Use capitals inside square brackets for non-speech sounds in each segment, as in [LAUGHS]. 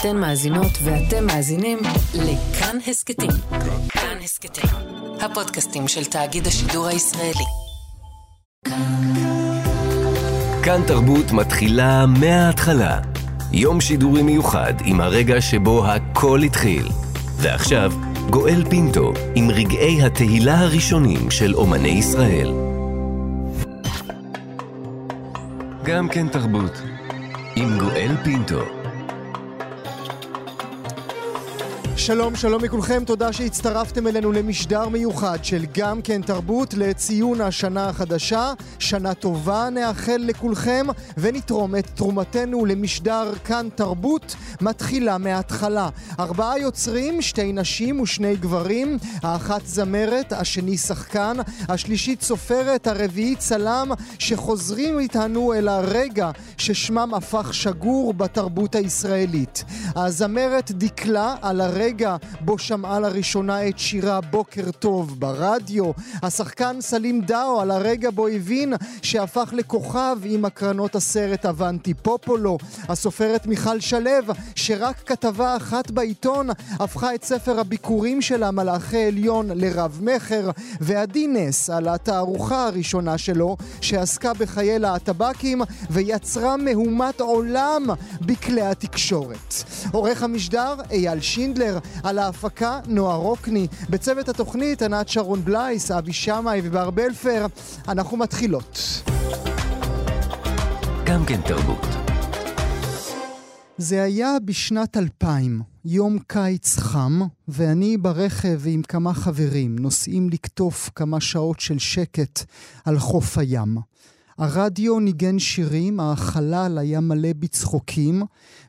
אתן מאזינות ואתם מאזינים לכאן הסכתים. כאן הסכתים, הפודקאסטים של תאגיד השידור הישראלי. כאן תרבות מתחילה מההתחלה. יום שידורי מיוחד עם הרגע שבו הכל התחיל. ועכשיו, גואל פינטו עם רגעי התהילה הראשונים של אומני ישראל. גם כן תרבות, עם גואל פינטו. שלום, שלום לכולכם, תודה שהצטרפתם אלינו למשדר מיוחד של גם כן תרבות לציון השנה החדשה. שנה טובה נאחל לכולכם ונתרום את תרומתנו למשדר כאן תרבות מתחילה מההתחלה. ארבעה יוצרים, שתי נשים ושני גברים, האחת זמרת, השני שחקן, השלישית סופרת, הרביעית צלם, שחוזרים איתנו אל הרגע ששמם הפך שגור בתרבות הישראלית. הזמרת דקלה על הרגע הרגע בו שמעה לראשונה את שירה בוקר טוב ברדיו. השחקן סלים דאו על הרגע בו הבין שהפך לכוכב עם הקרנות הסרט אבנטי פופולו. הסופרת מיכל שלו, שרק כתבה אחת בעיתון הפכה את ספר הביקורים שלה מלאכי עליון לרב-מכר. ועדי נס על התערוכה הראשונה שלו, שעסקה בחיי להטבקים ויצרה מהומת עולם בכלי התקשורת. עורך המשדר אייל שינדלר, על ההפקה נועה רוקני, בצוות התוכנית ענת שרון בלייס, אבי שמאי ובר בלפר. אנחנו מתחילות. גם כן תרבות. זה היה בשנת 2000, יום קיץ חם, ואני ברכב עם כמה חברים, נוסעים לקטוף כמה שעות של שקט על חוף הים. הרדיו ניגן שירים, החלל היה מלא בצחוקים,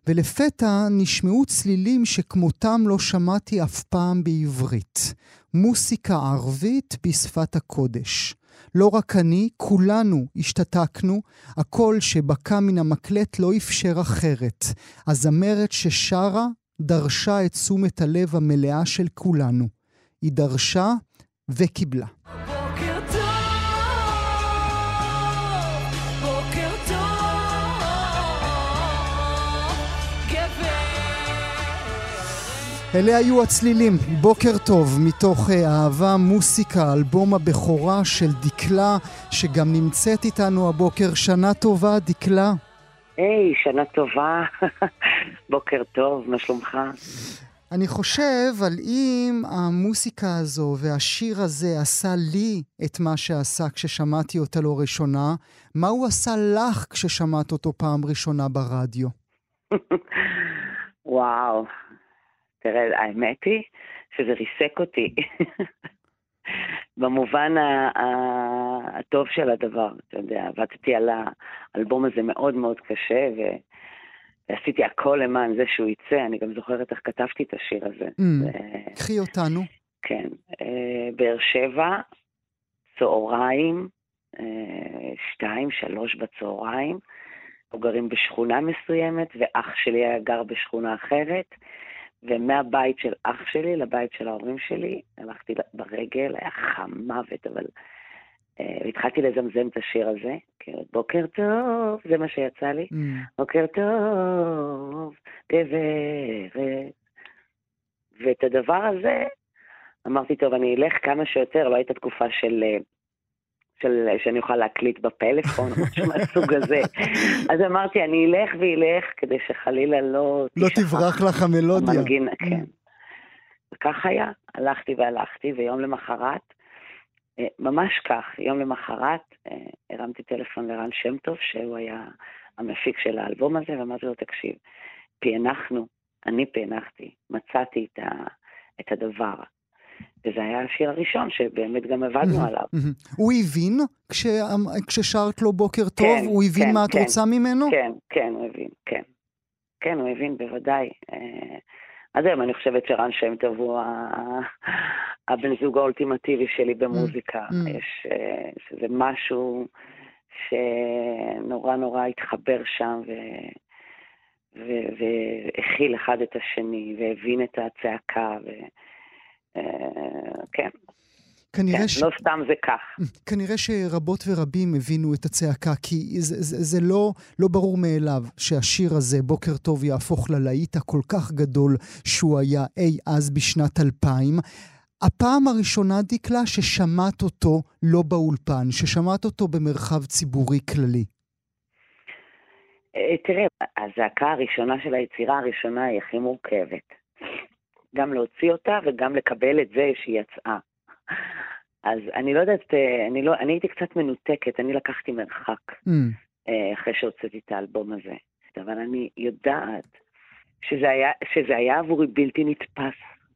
ולפתע נשמעו צלילים שכמותם לא שמעתי אף פעם בעברית. מוסיקה ערבית בשפת הקודש. לא רק אני, כולנו השתתקנו, הקול שבקע מן המקלט לא אפשר אחרת. הזמרת ששרה דרשה את תשומת הלב המלאה של כולנו. היא דרשה וקיבלה. אלה היו הצלילים, בוקר טוב, מתוך אה, אהבה, מוסיקה, אלבום הבכורה של דקלה, שגם נמצאת איתנו הבוקר. שנה טובה, דקלה. היי, hey, שנה טובה. [LAUGHS] בוקר טוב, מה שלומך? אני חושב על אם המוסיקה הזו והשיר הזה עשה לי את מה שעשה כששמעתי אותה לא ראשונה, מה הוא עשה לך כששמעת אותו פעם ראשונה ברדיו? [LAUGHS] וואו, תראה, האמת היא שזה ריסק אותי. [LAUGHS] במובן הטוב של הדבר, אתה יודע, עבדתי על האלבום הזה מאוד מאוד קשה, ו... ועשיתי הכל למען זה שהוא יצא, אני גם זוכרת איך כתבתי את השיר הזה. קחי mm, אותנו. כן, אה, באר שבע, צהריים, אה, שתיים, שלוש בצהריים, אנחנו גרים בשכונה מסוימת, ואח שלי היה גר בשכונה אחרת. ומהבית של אח שלי לבית של ההורים שלי, הלכתי ברגל, היה חם מוות, אבל... Uh, התחלתי לזמזם את השיר הזה, בוקר טוב, זה מה שיצא לי, mm. בוקר טוב, גברת. ואת הדבר הזה, אמרתי, טוב, אני אלך כמה שיותר, לא הייתה תקופה של uh, של, שאני אוכל להקליט בפלאפון, או משהו מהסוג הזה. [LAUGHS] אז אמרתי, אני אלך ואלך כדי שחלילה לא... לא תברח לך המלודיה. המנגין, כן. וכך היה, הלכתי והלכתי, ויום למחרת, אה, ממש כך, יום למחרת, אה, הרמתי טלפון לרן שם טוב, שהוא היה המפיק של האלבום הזה, ואמרתי לו, תקשיב, פענחנו, אני פענחתי, מצאתי את, ה, את הדבר. וזה היה השיר הראשון שבאמת גם עבדנו עליו. הוא הבין כששרת לו בוקר טוב? כן, הוא הבין כן, מה את כן, רוצה ממנו? כן, כן, הוא הבין, כן. כן, הוא הבין, בוודאי. אה, עד היום אני חושבת שרן שם טוב הוא הבן זוג האולטימטיבי שלי במוזיקה. יש, אה, שזה משהו שנורא נורא התחבר שם. והכיל אחד את השני, והבין את הצעקה, ו... אה, כן. כנראה כן, ש... לא סתם זה כך. כנראה שרבות ורבים הבינו את הצעקה, כי זה, זה, זה לא, לא ברור מאליו שהשיר הזה, בוקר טוב, יהפוך ללהיט הכל כך גדול שהוא היה אי אז בשנת 2000. הפעם הראשונה, דקלה, ששמעת אותו לא באולפן, ששמעת אותו במרחב ציבורי כללי. אה, תראה, הזעקה הראשונה של היצירה הראשונה היא הכי מורכבת. גם להוציא אותה וגם לקבל את זה שהיא יצאה. אז אני לא יודעת, אה, אני, לא, אני הייתי קצת מנותקת, אני לקחתי מרחק mm. אחרי שהוצאתי את האלבום הזה. אבל אני יודעת שזה היה, שזה היה עבורי בלתי נתפס.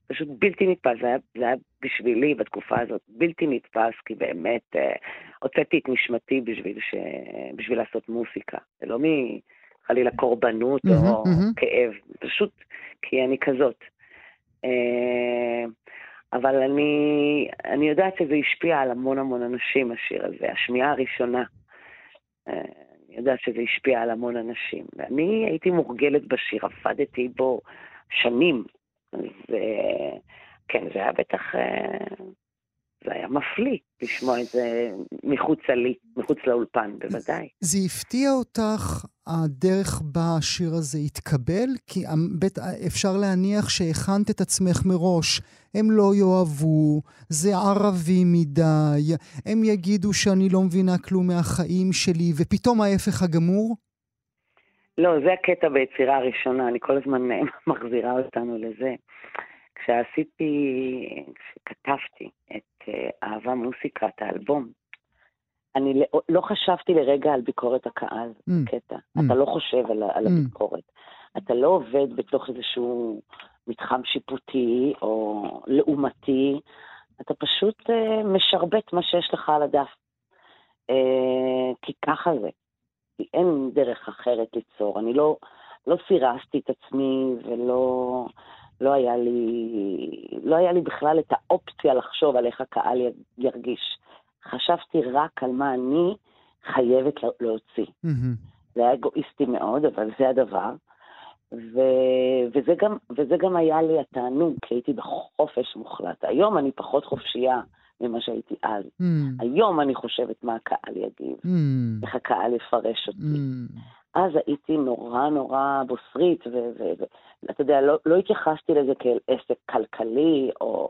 פשוט בלתי נתפס, זה היה, זה היה בשבילי בתקופה הזאת בלתי נתפס, כי באמת אה, הוצאתי את נשמתי בשביל, ש... בשביל לעשות מוסיקה. זה לא מחלילה קורבנות mm-hmm, או mm-hmm. כאב, פשוט כי אני כזאת. אה, אבל אני, אני יודעת שזה השפיע על המון המון אנשים, השיר הזה, השמיעה הראשונה. אה, אני יודעת שזה השפיע על המון אנשים. ואני הייתי מורגלת בשיר, עבדתי בו שנים. אז כן, זה היה בטח, אה, זה היה מפליא לשמוע את זה מחוץ לי, מחוץ לאולפן, בוודאי. זה הפתיע אותך הדרך בה השיר הזה התקבל? כי בית, אפשר להניח שהכנת את עצמך מראש. הם לא יאהבו, זה ערבי מדי, הם יגידו שאני לא מבינה כלום מהחיים שלי, ופתאום ההפך הגמור? לא, זה הקטע ביצירה הראשונה, אני כל הזמן [LAUGHS] מחזירה אותנו לזה. כשעשיתי, כשכתבתי את אה, אהבה מוסיקה, את האלבום, אני לא, לא חשבתי לרגע על ביקורת הקהל, mm. קטע. Mm. אתה לא חושב על, על mm. הביקורת. אתה לא עובד בתוך איזשהו מתחם שיפוטי או לעומתי, אתה פשוט uh, משרבט מה שיש לך על הדף. Uh, כי ככה זה. כי אין דרך אחרת ליצור. אני לא, לא סירסתי את עצמי ולא לא היה, לי, לא היה לי בכלל את האופציה לחשוב על איך הקהל ירגיש. חשבתי רק על מה אני חייבת להוציא. Mm-hmm. זה היה אגואיסטי מאוד, אבל זה הדבר. ו... וזה, גם, וזה גם היה לי התענוג, כי הייתי בחופש מוחלט. היום אני פחות חופשייה ממה שהייתי אז. Mm. היום אני חושבת מה הקהל יגיב, mm. איך הקהל יפרש אותי. Mm. אז הייתי נורא נורא בוסרית, ואתה יודע, לא, לא התייחסתי לזה כאל עסק כלכלי, או,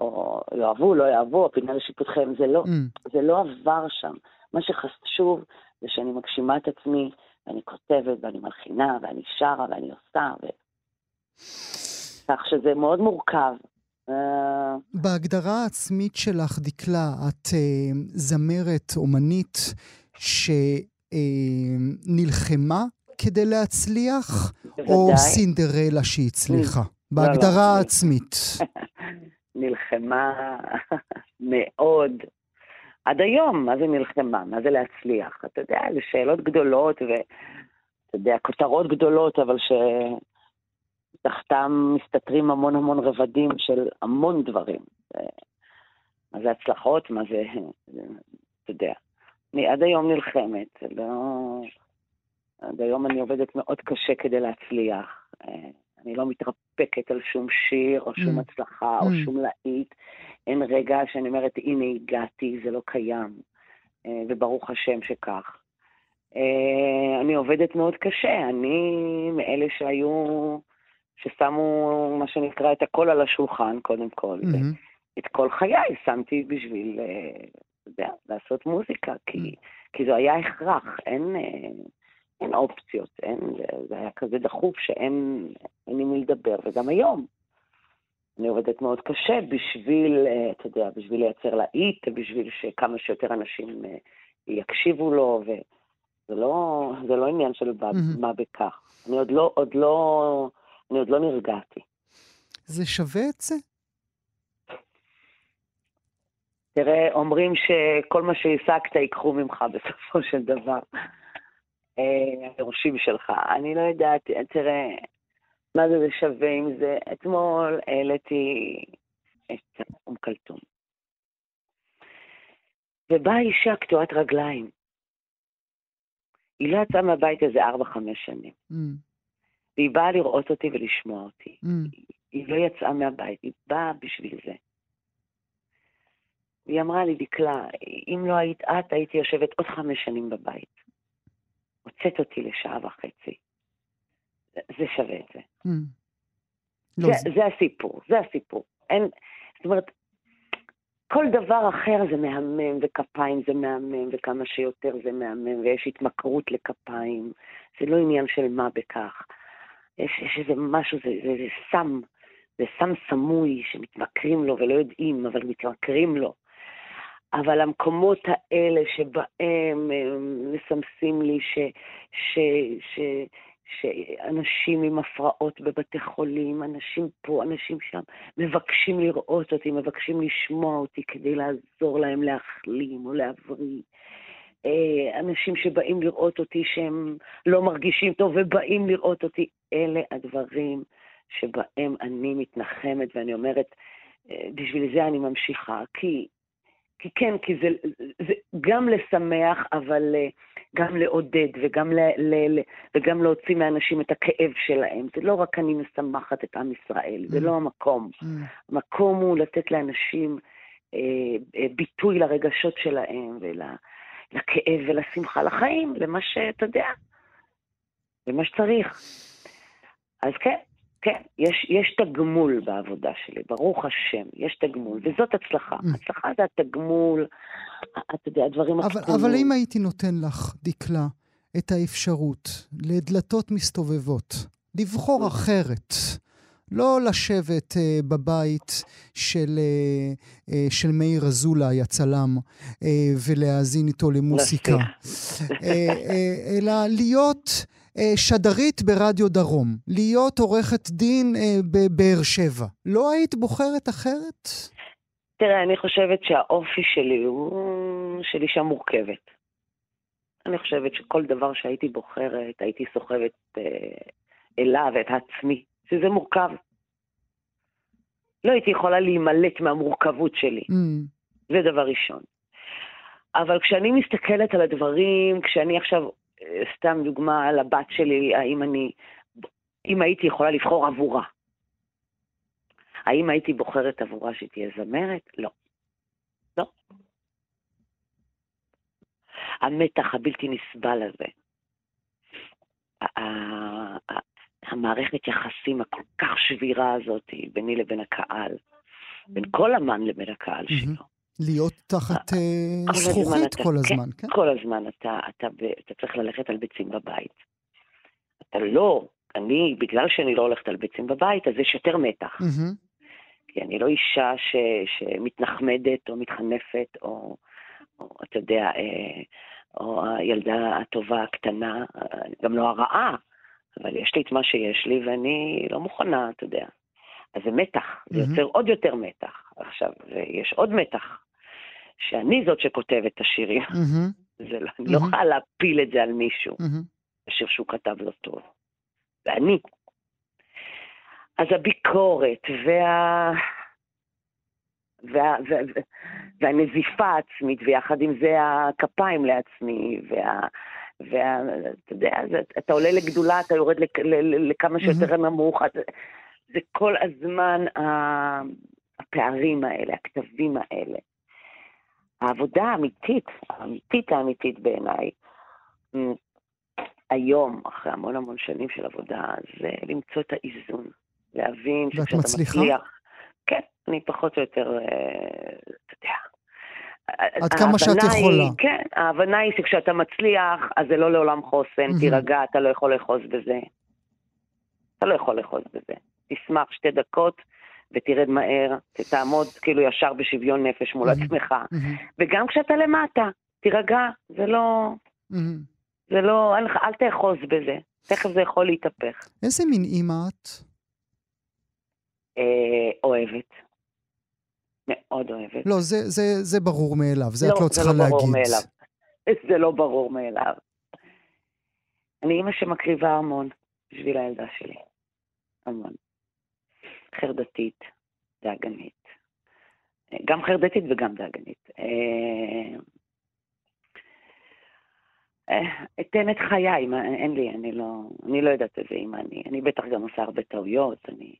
או יאהבו, לא יאהבו, הפינה לשיפוטכם, זה לא, mm. זה לא עבר שם. מה שחשוב זה שאני מגשימה את עצמי, ואני כותבת, ואני מלחינה, ואני שרה, ואני עושה, ו... כך שזה מאוד מורכב. אה, בהגדרה העצמית שלך, דקלה, את uh, זמרת, אומנית, ש... אה, נלחמה כדי להצליח, בוודאי. או סינדרלה שהצליחה? לא, בהגדרה לא, לא. העצמית. [LAUGHS] נלחמה מאוד. עד היום, מה זה נלחמה? מה זה להצליח? אתה יודע, זה שאלות גדולות, ואתה יודע, כותרות גדולות, אבל שתחתם מסתתרים המון המון רבדים של המון דברים. מה זה הצלחות? מה זה, אתה יודע. אני עד היום נלחמת, לא... עד היום אני עובדת מאוד קשה כדי להצליח. אה, אני לא מתרפקת על שום שיר, או שום mm. הצלחה, או mm. שום להיט. אין רגע שאני אומרת, הנה הגעתי, זה לא קיים. אה, וברוך השם שכך. אה, אני עובדת מאוד קשה, אני מאלה שהיו, ששמו מה שנקרא את הכל על השולחן, קודם כל. Mm-hmm. את כל חיי שמתי בשביל לעשות מוזיקה, כי, mm. כי זה היה הכרח, אין, אה, אין אופציות, אין, זה, היה כזה דחוף שאין אין עם מי לדבר, וגם היום. אני עובדת מאוד קשה בשביל, אה, אתה יודע, בשביל לייצר להיט, בשביל שכמה שיותר אנשים אה, יקשיבו לו, וזה לא, זה לא עניין של mm-hmm. מה בכך. אני עוד לא, עוד לא, אני עוד לא נרגעתי. זה שווה את זה? תראה, אומרים שכל מה שהשגת ייקחו ממך בסופו של דבר. אה, היורשים שלך. אני לא יודעת, תראה, מה זה, זה שווה עם זה. אתמול העליתי את אום כלתום. ובאה אישה קטועת רגליים. היא לא יצאה מהבית איזה ארבע-חמש שנים. Mm. והיא באה לראות אותי ולשמוע אותי. Mm. היא לא יצאה מהבית, היא באה בשביל זה. היא אמרה לי, דקלה, אם לא היית את, הייתי יושבת עוד חמש שנים בבית. הוצאת אותי לשעה וחצי. זה שווה את זה. Mm. לא זה, זה... זה הסיפור, זה הסיפור. אין, זאת אומרת, כל דבר אחר זה מהמם, וכפיים זה מהמם, וכמה שיותר זה מהמם, ויש התמכרות לכפיים. זה לא עניין של מה בכך. יש, יש איזה משהו, זה, זה, זה סם, זה סם סמוי שמתמכרים לו ולא יודעים, אבל מתמכרים לו. אבל המקומות האלה שבהם מסמסים לי ש, ש, ש, שאנשים עם הפרעות בבתי חולים, אנשים פה, אנשים שם, מבקשים לראות אותי, מבקשים לשמוע אותי כדי לעזור להם להחלים או להבריא. אה, אנשים שבאים לראות אותי שהם לא מרגישים טוב ובאים לראות אותי, אלה הדברים שבהם אני מתנחמת ואני אומרת, אה, בשביל זה אני ממשיכה, כי כי כן, כי זה, זה גם לשמח, אבל אה, גם לעודד וגם, ל, ל, ל, וגם להוציא מאנשים את הכאב שלהם. זה לא רק אני משמחת את עם ישראל, mm. זה לא המקום. Mm. המקום הוא לתת לאנשים אה, אה, ביטוי לרגשות שלהם ולכאב ולשמחה לחיים, למה שאתה יודע, למה שצריך. אז כן, כן, יש, יש תגמול בעבודה שלי, ברוך השם, יש תגמול, וזאת הצלחה. Mm. הצלחה זה התגמול, אתה יודע, הדברים הקטנים. אבל אם הייתי נותן לך, דקלה, את האפשרות לדלתות מסתובבות, לבחור mm. אחרת, לא לשבת uh, בבית של, uh, uh, של מאיר אזולאי, הצלם, uh, ולהאזין איתו למוסיקה, uh, uh, אלא להיות... אה, שדרית ברדיו דרום, להיות עורכת דין אה, בבאר שבע. לא היית בוחרת אחרת? תראה, אני חושבת שהאופי שלי הוא של אישה מורכבת. אני חושבת שכל דבר שהייתי בוחרת, הייתי סוחבת אה, אליו את עצמי, שזה מורכב. לא הייתי יכולה להימלט מהמורכבות שלי. Mm. זה דבר ראשון. אבל כשאני מסתכלת על הדברים, כשאני עכשיו סתם דוגמה על הבת שלי, האם אני, אם הייתי יכולה לבחור עבורה. האם הייתי בוחרת עבורה שהיא תהיה זמרת? לא. לא. המתח הבלתי נסבל הזה, המערכת יחסים הכל כך שבירה הזאת ביני לבין הקהל, בין כל אמן לבין הקהל שלו. להיות תחת uh, זכוכית כל הזמן, כן? כן? כל הזמן אתה, צריך ללכת על ביצים בבית. אתה לא, אני, בגלל שאני לא הולכת על ביצים בבית, אז יש יותר מתח. כי אני לא אישה ש, שמתנחמדת או מתחנפת, או, או אתה יודע, אה, או הילדה הטובה הקטנה, גם לא הרעה, אבל יש לי את מה שיש לי ואני לא מוכנה, אתה יודע. אז זה מתח, זה mm-hmm. יוצר עוד יותר מתח. עכשיו, יש עוד מתח. שאני זאת שכותבת את השירים. Mm-hmm. זה לא, אני לא יכולה להפיל את זה על מישהו, השיר שהוא כתב לא טוב. ואני. אז הביקורת וה... וה... וה... והנזיפה העצמית, ויחד עם זה הכפיים לעצמי, וה... וה... אתה יודע, אתה עולה לגדולה, אתה יורד לכ... לכמה שיותר נמוך, אתה... זה כל הזמן הפערים האלה, הכתבים האלה. העבודה האמיתית, האמיתית האמיתית בעיניי, היום, אחרי המון המון שנים של עבודה, זה למצוא את האיזון. להבין שכשאתה מצליחה? מצליח... כן, אני פחות או יותר, אה, אתה יודע. עד כמה שאת יכולה. היא, כן, ההבנה היא שכשאתה מצליח, אז זה לא לעולם חוסן, mm-hmm. תירגע, אתה לא יכול לאחוז בזה. אתה לא יכול לאחוז בזה. תשמח שתי דקות, ותרד מהר, תעמוד כאילו ישר בשוויון נפש מול עצמך. וגם כשאתה למטה, תירגע, זה לא... זה לא, אל, אל תאחוז בזה, תכף זה יכול להתהפך. איזה מין אימא את? אה, אוהבת. מאוד אוהבת. לא, זה, זה, זה ברור מאליו, זה לא, את לא צריכה להגיד. לא, זה לא ברור מאליו. [LAUGHS] זה לא ברור מאליו. אני אימא שמקריבה המון בשביל הילדה שלי. המון. חרדתית, דאגנית. גם חרדתית וגם דאגנית. אה, אה, את חיי, אין לי, אני לא, אני לא יודעת איזה אימא אני. אני בטח גם עושה הרבה טעויות, אני...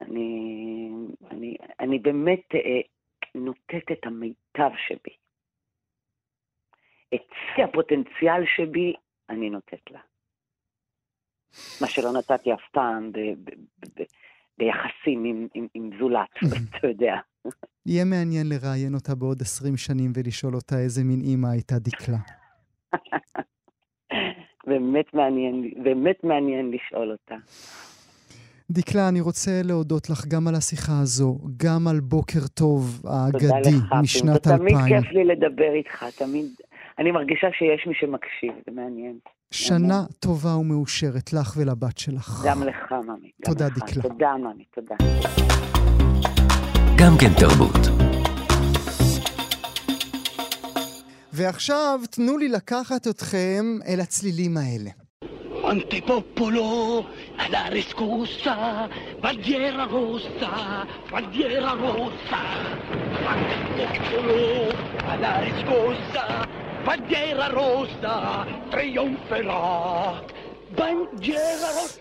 אני, אני, אני באמת, אה, נותנת את המיטב שבי. את שיא הפוטנציאל שבי, אני נותנת לה. מה שלא נתתי אף פעם ב- ב- ב- ביחסים עם, עם, עם זולת, [LAUGHS] אתה יודע. יהיה מעניין לראיין אותה בעוד 20 שנים ולשאול אותה איזה מין אימא הייתה דקלה. [LAUGHS] באמת מעניין, באמת מעניין לשאול אותה. דקלה, אני רוצה להודות לך גם על השיחה הזו, גם על בוקר טוב תודה האגדי לך, משנת פינטו. תמיד 2000. כיף לי לדבר איתך, תמיד. אני מרגישה שיש מי שמקשיב, זה מעניין. שנה טובה ומאושרת לך ולבת שלך. גם לך, ממי. גם תודה, לך. דקלה. תודה, ממי, תודה. גם כן תרבות. ועכשיו תנו לי לקחת אתכם אל הצלילים האלה. Antipopolo, alla riscossa, bandiera rossa, bandiera rossa. Antipopolo, alla riscossa, bandiera rossa, trionferà.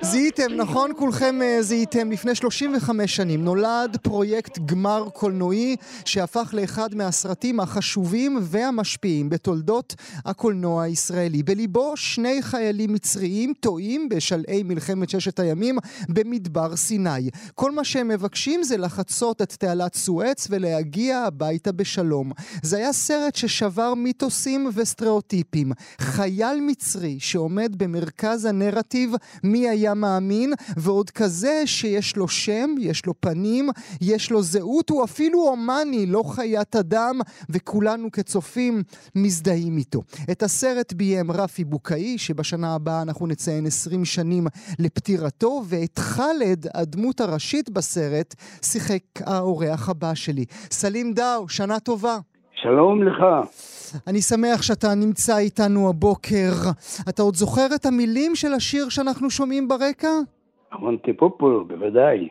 זיהיתם, נכון? כולכם אה, זיהיתם. לפני 35 שנים נולד פרויקט גמר קולנועי שהפך לאחד מהסרטים החשובים והמשפיעים בתולדות הקולנוע הישראלי. בליבו שני חיילים מצריים טועים בשלהי מלחמת ששת הימים במדבר סיני. כל מה שהם מבקשים זה לחצות את תעלת סואץ ולהגיע הביתה בשלום. זה היה סרט ששבר מיתוסים וסטריאוטיפים. חייל מצרי שעומד במרכז הנרטיב מי היה מאמין, ועוד כזה שיש לו שם, יש לו פנים, יש לו זהות, הוא אפילו הומני, לא חיית אדם, וכולנו כצופים מזדהים איתו. את הסרט ביים רפי בוקאי, שבשנה הבאה אנחנו נציין 20 שנים לפטירתו, ואת חאלד, הדמות הראשית בסרט, שיחק האורח הבא שלי. סלים דאו, שנה טובה. שלום לך. אני שמח שאתה נמצא איתנו הבוקר. אתה עוד זוכר את המילים של השיר שאנחנו שומעים ברקע? אמנטי פופולו, בוודאי.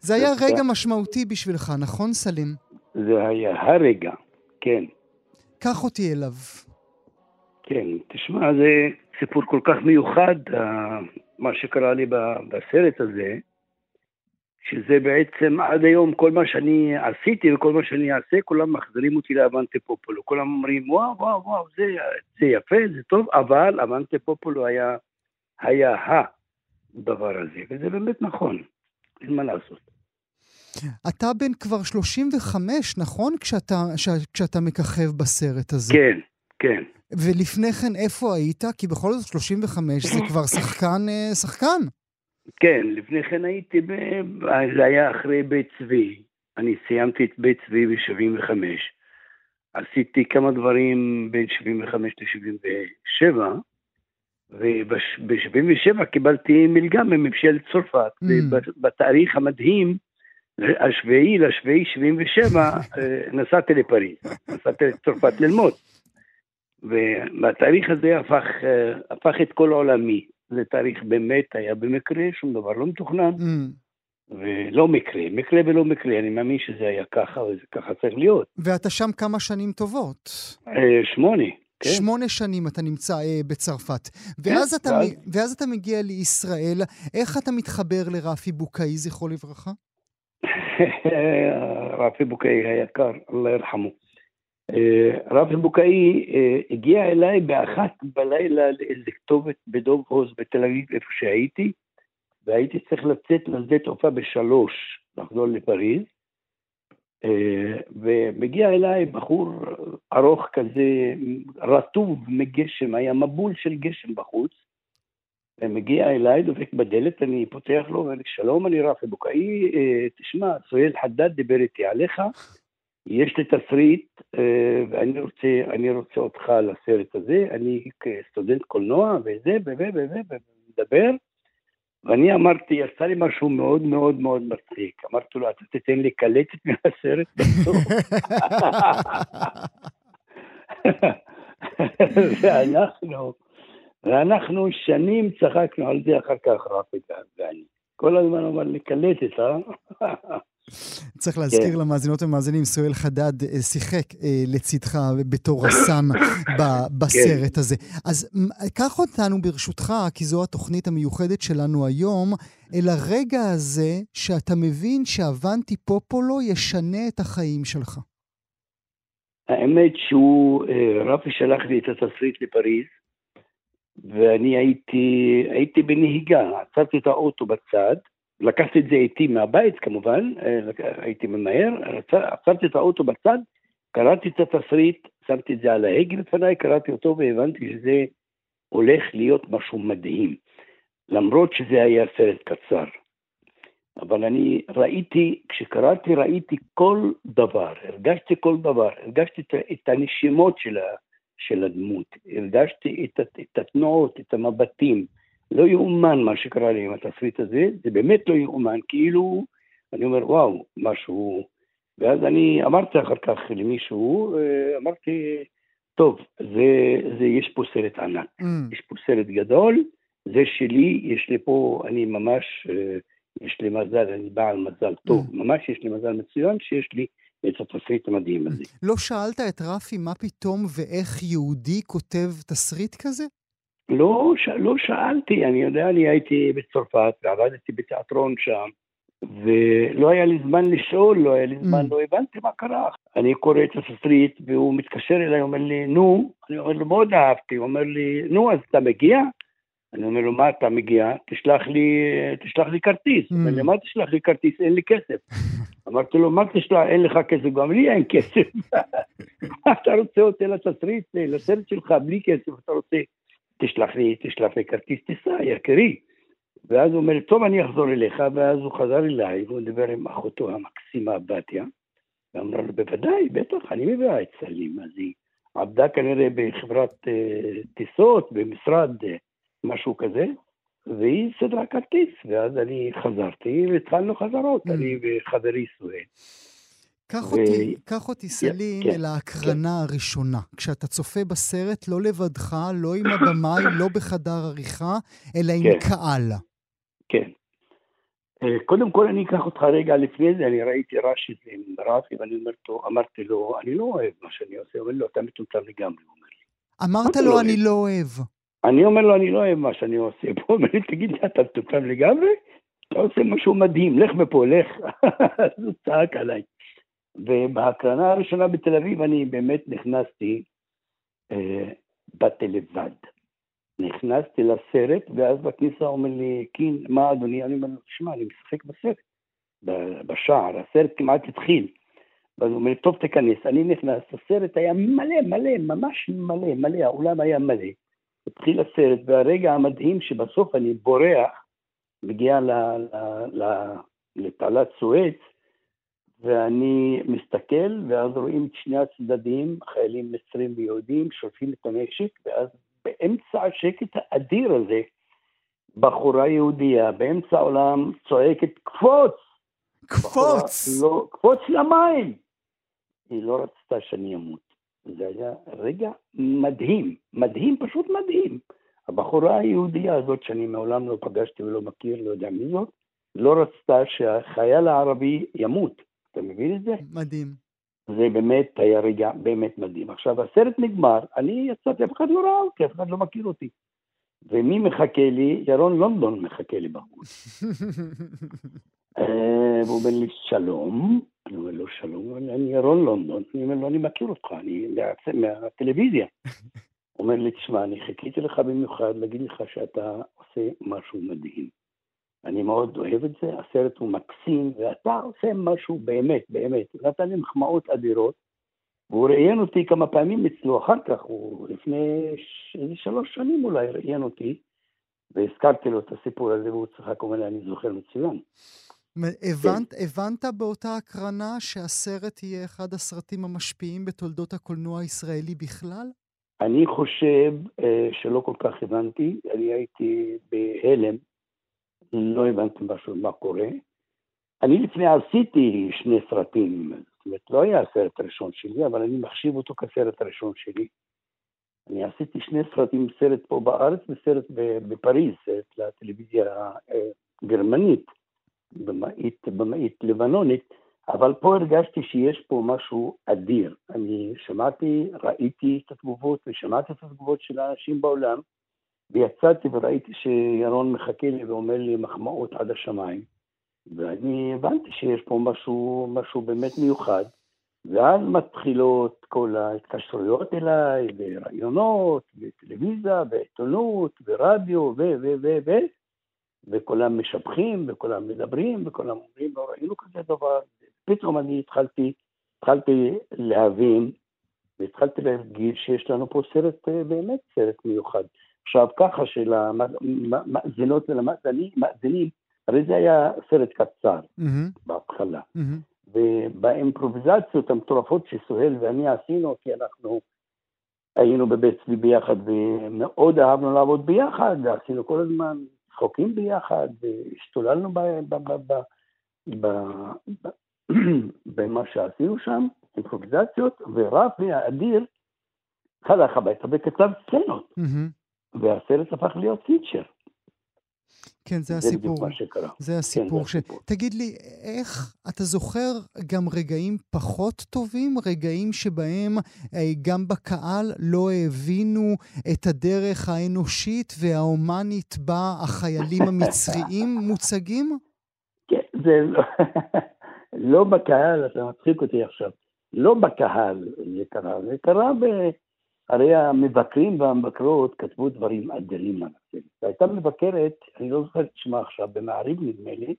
זה היה. רגע משמעותי בשבילך, נכון סלים? זה היה הרגע, כן. קח אותי אליו. כן, תשמע, זה סיפור כל כך מיוחד, מה שקרה לי בסרט הזה, שזה בעצם עד היום כל מה שאני עשיתי וכל מה שאני אעשה, כולם מחזירים אותי לאבנטה פופולו. כולם אומרים, וואו, וואו, וואו, זה, זה יפה, זה טוב, אבל אבנטה פופולו היה, היה הדבר הזה, וזה באמת נכון, אין מה לעשות. אתה בן כבר 35, נכון? כשאתה, ש, כשאתה מככב בסרט הזה. כן, כן. ולפני כן איפה היית? כי בכל זאת 35 זה כבר שחקן, אה, שחקן. כן, לפני כן הייתי, ב... זה היה אחרי בית צבי. אני סיימתי את בית צבי ב-75. עשיתי כמה דברים בין 75 ל-77, וב-77 קיבלתי מלגה מממשלת צרפת. Mm. ובתאריך המדהים, השביעי לשביעי 77, אה, נסעתי לפריז. נסעתי לצרפת ללמוד. ובתאריך הזה הפך, אה, הפך את כל עולמי. זה תאריך באמת היה במקרה, שום דבר לא מתוכנן, Mm. ולא מקרה, מקרה ולא מקרה, אני מאמין שזה היה ככה, וזה ככה צריך להיות. ואתה שם כמה שנים טובות. אה, שמונה, כן? שמונה שנים אתה נמצא אה, בצרפת. ואז, אתה, ואז- ואז אתה מגיע לישראל, איך אתה מתחבר לרפי בוקאי, זכרו לברכה? [LAUGHS] רפי בוקאי היקר, אללה ירחמו. אה, רפי בוקאי אה, הגיע אליי באחת בלילה לאיזה כתובת בדוב עוז בתל אביב, איפה שהייתי, והייתי צריך לצאת לשדה תעופה בשלוש, לחזור לפריז. אה, ומגיע אליי בחור ארוך כזה, רטוב מגשם, היה מבול של גשם בחוץ. ומגיע אליי, דופק בדלת, אני פותח לו, ואומר לי, שלום, אני רפי בוקאי, אה, תשמע, סוהיל חדד דיבר איתי עליך, יש לי תסריט, אה, ואני רוצה, אני רוצה אותך לסרט הזה, אני כסטודנט קולנוע, וזה, ו... ו... ו... ו... ומדבר, ואני אמרתי, יצא לי משהו מאוד מאוד מאוד מצחיק. אמרתי לו, אתה תיתן לי קלטת [LAUGHS] מהסרט בסוף. [LAUGHS] ואנחנו, ואנחנו שנים צחקנו על זה אחר כך, רפי ואני. כל הזמן אמר לי, קלטת, אה? [LAUGHS] צריך להזכיר כן. למאזינות ומאזינים, סואל חדד אה, שיחק אה, לצדך בתור רסן [LAUGHS] בסרט כן. הזה. אז קח אותנו ברשותך, כי זו התוכנית המיוחדת שלנו היום, אל הרגע הזה שאתה מבין שאבנטי פופולו ישנה את החיים שלך. האמת שהוא, אה, רפי שלח לי את התסריט לפריז, ואני הייתי, הייתי בנהיגה, עצרתי את האוטו בצד, לקחתי את זה איתי מהבית כמובן, אה, הייתי ממהר, עצרתי את האוטו בצד, קראתי את התסריט, שמתי את זה על ההגה לפניי, קראתי אותו והבנתי שזה הולך להיות משהו מדהים, למרות שזה היה סרט קצר. אבל אני ראיתי, כשקראתי ראיתי כל דבר, הרגשתי כל דבר, הרגשתי את הנשימות של, הדמות, הרגשתי את התנועות, את המבטים. לא יאומן מה שקרה לי עם התסריט הזה, זה באמת לא יאומן, כאילו, אני אומר, וואו, משהו... ואז אני אמרתי אחר כך למישהו, אה, אמרתי, טוב, זה, זה, יש פה סרט ענק, mm. יש פה סרט גדול, זה שלי, יש לי פה, אני ממש... אה, יש לי מזל, אני בעל מזל טוב, mm. ממש יש לי מזל מצוין שיש לי את התסריט המדהים הזה. לא שאלת את רפי מה פתאום ואיך יהודי כותב תסריט כזה? לא, ש... לא שאלתי, אני יודע, אני הייתי בצרפת ועבדתי בתיאטרון שם, ולא היה לי זמן לשאול, לא היה לי זמן, mm. לא הבנתי מה קרה. אני קורא את התסריט והוא מתקשר אליי, אומר לי, נו, אני אומר לו, מאוד אהבתי, הוא אומר לי, נו, אז אתה מגיע? אני אומר לו, מה אתה מגיע? תשלח לי, תשלח לי כרטיס. Mm. אומר לי, מה תשלח לי כרטיס? אין לי כסף. [LAUGHS] אמרתי לו, מה תשלח? אין לך כסף, גם לי אין כסף. [LAUGHS] אתה רוצה אותי לתסריט, לסרט שלך, בלי כסף, אתה רוצה, תשלח לי, תשלח לי כרטיס טיסה, יקירי. ואז הוא אומר, טוב, אני אחזור אליך, ואז הוא חזר אליי, והוא דיבר עם אחותו המקסימה, בתיה, ואמרה לו, בוודאי, בטח, אני מביאה את סלים. אז היא עבדה כנראה בחברת uh, טיסות, במשרד uh, משהו כזה, והיא סדרה כרטיס, ואז אני חזרתי והתחלנו חזרות, mm. אני וחברי סואל. קח אותי, קח אותי סלים כן, אל ההקרנה כן. הראשונה. כשאתה צופה בסרט, לא לבדך, לא עם הבמאי, לא בחדר עריכה, אלא עם כן. קהל. כן. אה, קודם כל אני אקח אותך רגע לפני זה, אני ראיתי רש"י עם רפי, ואני אמרתי לו, אני לא אוהב מה שאני עושה, הוא אומר לו, אתה מטומטם לגמרי, הוא אומר לי. אמרת לו, אני לא אוהב. אני אומר לו, אני לא אוהב מה שאני עושה. [LAUGHS] הוא אומר לי, תגיד לי, אתה מטומטם לגמרי? אתה עושה משהו מדהים, לך מפה, לך. [LAUGHS] אז הוא צעק עליי. ובהקרנה הראשונה בתל אביב אני באמת נכנסתי, אה, באתי לבד. נכנסתי לסרט, ואז בכניסה אומר לי, קין, מה אדוני? אני אומר לו, תשמע, אני משחק בסרט, בשער, הסרט כמעט התחיל. ואז הוא אומר, טוב, תיכנס. אני נכנס, הסרט היה מלא, מלא, ממש מלא, מלא, האולם היה מלא. התחיל הסרט, והרגע המדהים שבסוף אני בורח, מגיע לתעלת סואץ, ואני מסתכל, ואז רואים את שני הצדדים, חיילים מצרים ויהודים, שולפים את הנשק, ואז באמצע השקט האדיר הזה, בחורה יהודייה באמצע העולם צועקת, קפוץ! קפוץ! לא, קפוץ למים! היא לא רצתה שאני אמות. זה היה רגע מדהים, מדהים, פשוט מדהים. הבחורה היהודייה הזאת, שאני מעולם לא פגשתי ולא מכיר, לא יודע מי זאת, לא רצתה שהחייל הערבי ימות. אתה מבין את זה? מדהים. זה באמת היה רגע באמת מדהים. עכשיו, הסרט נגמר, אני יצאתי, אף אחד לא ראה אותי, אף אחד לא מכיר אותי. ומי מחכה לי? ירון לונדון מחכה לי בחוץ. [LAUGHS] אה, והוא אומר לי, שלום. אני אומר לו, שלום, אני ירון לונדון. אני אומר לו, אני מכיר אותך, אני מהטלוויזיה. [LAUGHS] הוא אומר לי, תשמע, אני חיכיתי לך במיוחד להגיד לך שאתה עושה משהו מדהים. אני מאוד אוהב את זה, הסרט הוא מקסים, ואתה עושה משהו באמת, באמת. נתן לי מחמאות אדירות, והוא ראיין אותי כמה פעמים אצלו אחר כך, הוא לפני איזה שלוש שנים אולי ראיין אותי, והזכרתי לו את הסיפור הזה, והוא צחק, הוא אומר לי, אני זוכר מצוין. הבנת, כן. הבנת באותה הקרנה שהסרט יהיה אחד הסרטים המשפיעים בתולדות הקולנוע הישראלי בכלל? אני חושב uh, שלא כל כך הבנתי, אני הייתי בהלם, לא הבנתי משהו מה קורה. אני לפני עשיתי שני סרטים, זאת אומרת, לא היה הסרט הראשון שלי, אבל אני מחשיב אותו כסרט הראשון שלי. אני עשיתי שני סרטים, סרט פה בארץ וסרט בפריז, סרט לטלוויזיה הגרמנית. במאית במאית לבנונית, אבל פה הרגשתי שיש פה משהו אדיר. אני שמעתי, ראיתי את התגובות ושמעתי את התגובות של האנשים בעולם, ויצאתי וראיתי שירון מחכה לי ואומר לי מחמאות עד השמיים. ואני הבנתי שיש פה משהו, משהו באמת מיוחד, ואז מתחילות כל ההתקשרויות אליי, ורעיונות, וטלוויזיה, ועיתונות, ורדיו, ו... ו... ו... ו... וכולם משבחים, וכולם מדברים, וכולם אומרים, לא ראינו כזה דבר. פתאום אני התחלתי, התחלתי להבין, והתחלתי להגיד שיש לנו פה סרט, אה, באמת סרט מיוחד. עכשיו ככה שלמאזינות ולמאזינים, הרי זה היה סרט קצר mm-hmm. בהתחלה. Mm-hmm. ובאימפרוביזציות המטורפות שסוהל ואני עשינו, כי אנחנו היינו בבית צבי ביחד ומאוד אהבנו לעבוד ביחד, ועשינו כל הזמן צחוקים ביחד, והשתוללנו [CLEARS THROAT] במה שעשינו שם, אימפרוביזציות, ורפי האדיר הלך הביתה וכתב סצנות. Mm-hmm. והסרט הפך להיות פיצ'ר. כן, זה, זה הסיפור. זה שקרה. זה הסיפור. כן, ש... הסיפור. תגיד לי, איך אתה זוכר גם רגעים פחות טובים? רגעים שבהם אה, גם בקהל לא הבינו את הדרך האנושית וההומנית בה החיילים [LAUGHS] המצריים מוצגים? כן, זה לא... [LAUGHS] לא בקהל, אתה מצחיק אותי עכשיו. לא בקהל זה קרה, זה קרה ב... הרי המבקרים והמבקרות כתבו דברים אדירים על הסרט. והייתה מבקרת, אני לא זוכר את שמה עכשיו, במעריב נדמה לי,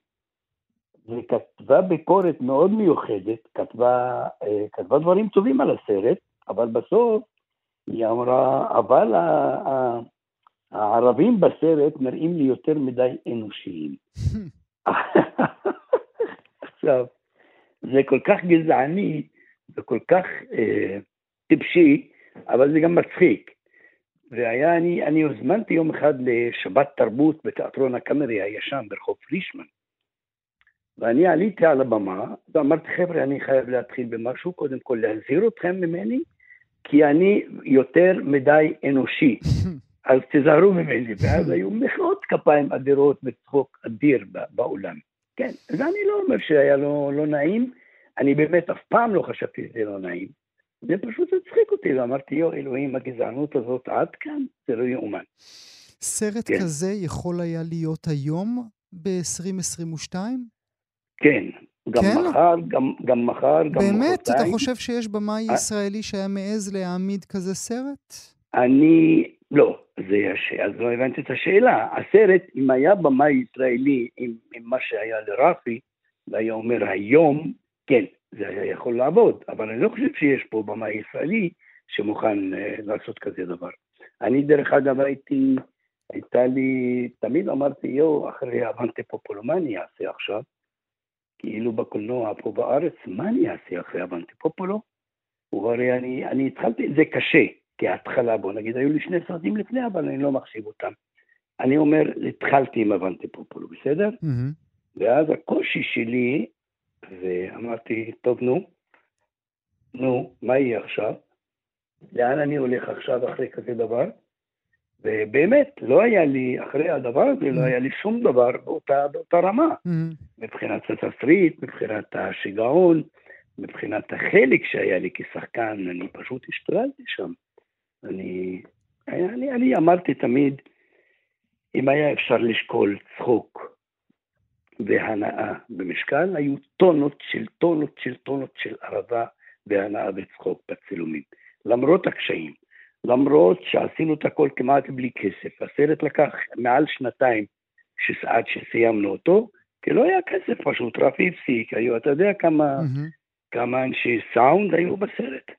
וכתבה ביקורת מאוד מיוחדת, כתבה, אה, כתבה דברים טובים על הסרט, אבל בסוף היא אמרה, אבל הערבים בסרט נראים לי יותר מדי אנושיים. עכשיו, זה כל כך גזעני וכל כך אה, טיפשי, אבל זה גם מצחיק. והיה, אני, אני הוזמנתי יום אחד לשבת תרבות בתיאטרון הקאמרי הישן ברחוב פרישמן. ואני עליתי על הבמה ואמרתי, חבר'ה, אני חייב להתחיל במשהו, קודם כל להזהיר אתכם ממני, כי אני יותר מדי אנושי, [LAUGHS] אז תזהרו ממני. ואז היו מחיאות כפיים אדירות וצחוק אדיר באולם. כן, אז אני לא אומר שהיה לא, לא נעים, אני באמת אף פעם לא חשבתי שזה לא נעים. זה פשוט הצחיק אותי, ואמרתי, יו, אלוהים, הגזענות הזאת עד כאן, זה לא יאומן. סרט כן. כזה יכול היה להיות היום ב-2022? כן, גם כן? מחר, גם, גם מחר, גם מחרתיים. באמת? אתה חושב שיש במאי ישראלי שהיה מעז להעמיד כזה סרט? אני, לא, זה הש... אז לא הבנתי את השאלה. הסרט, אם היה במאי ישראלי עם, עם מה שהיה לרפי, והיה אומר היום, כן, זה היה יכול לעבוד, אבל אני לא חושב שיש פה במאי ישראלי שמוכן uh, לעשות כזה דבר. אני דרך אגב הייתי, הייתה לי, תמיד אמרתי, יו, אחרי אבנטה פופולו, מה אני אעשה עכשיו? כאילו בקולנוע פה בארץ, מה אני אעשה אחרי אבנטה פופולו? והרי אני, אני התחלתי, זה קשה, כהתחלה, בוא נגיד, היו לי שני סרטים לפני, אבל אני לא מחשיב אותם. אני אומר, התחלתי עם אבנטה פופולו, בסדר? Mm-hmm. ואז הקושי שלי ואמרתי, טוב, נו, נו, מה יהיה עכשיו? לאן אני הולך עכשיו אחרי כזה דבר? ובאמת, לא היה לי, אחרי הדבר הזה, לא היה לי שום דבר באותה, באותה רמה. Mm-hmm. מבחינת התסריט, מבחינת השיגעון, מבחינת החלק שהיה לי כשחקן, אני פשוט השתוללתי שם. אני, אני, אני אמרתי תמיד, אם היה אפשר לשקול צחוק והנאה במשקל, היו טונות של טונות של טונות של ערבה והנאה וצחוק בצילומים. למרות הקשיים, למרות שעשינו את הכל כמעט בלי כסף. הסרט לקח מעל שנתיים עד שסיימנו אותו, כי לא היה כסף פשוט, רפי הפסיק, היו, אתה יודע כמה, mm-hmm. כמה אנשי סאונד היו בסרט?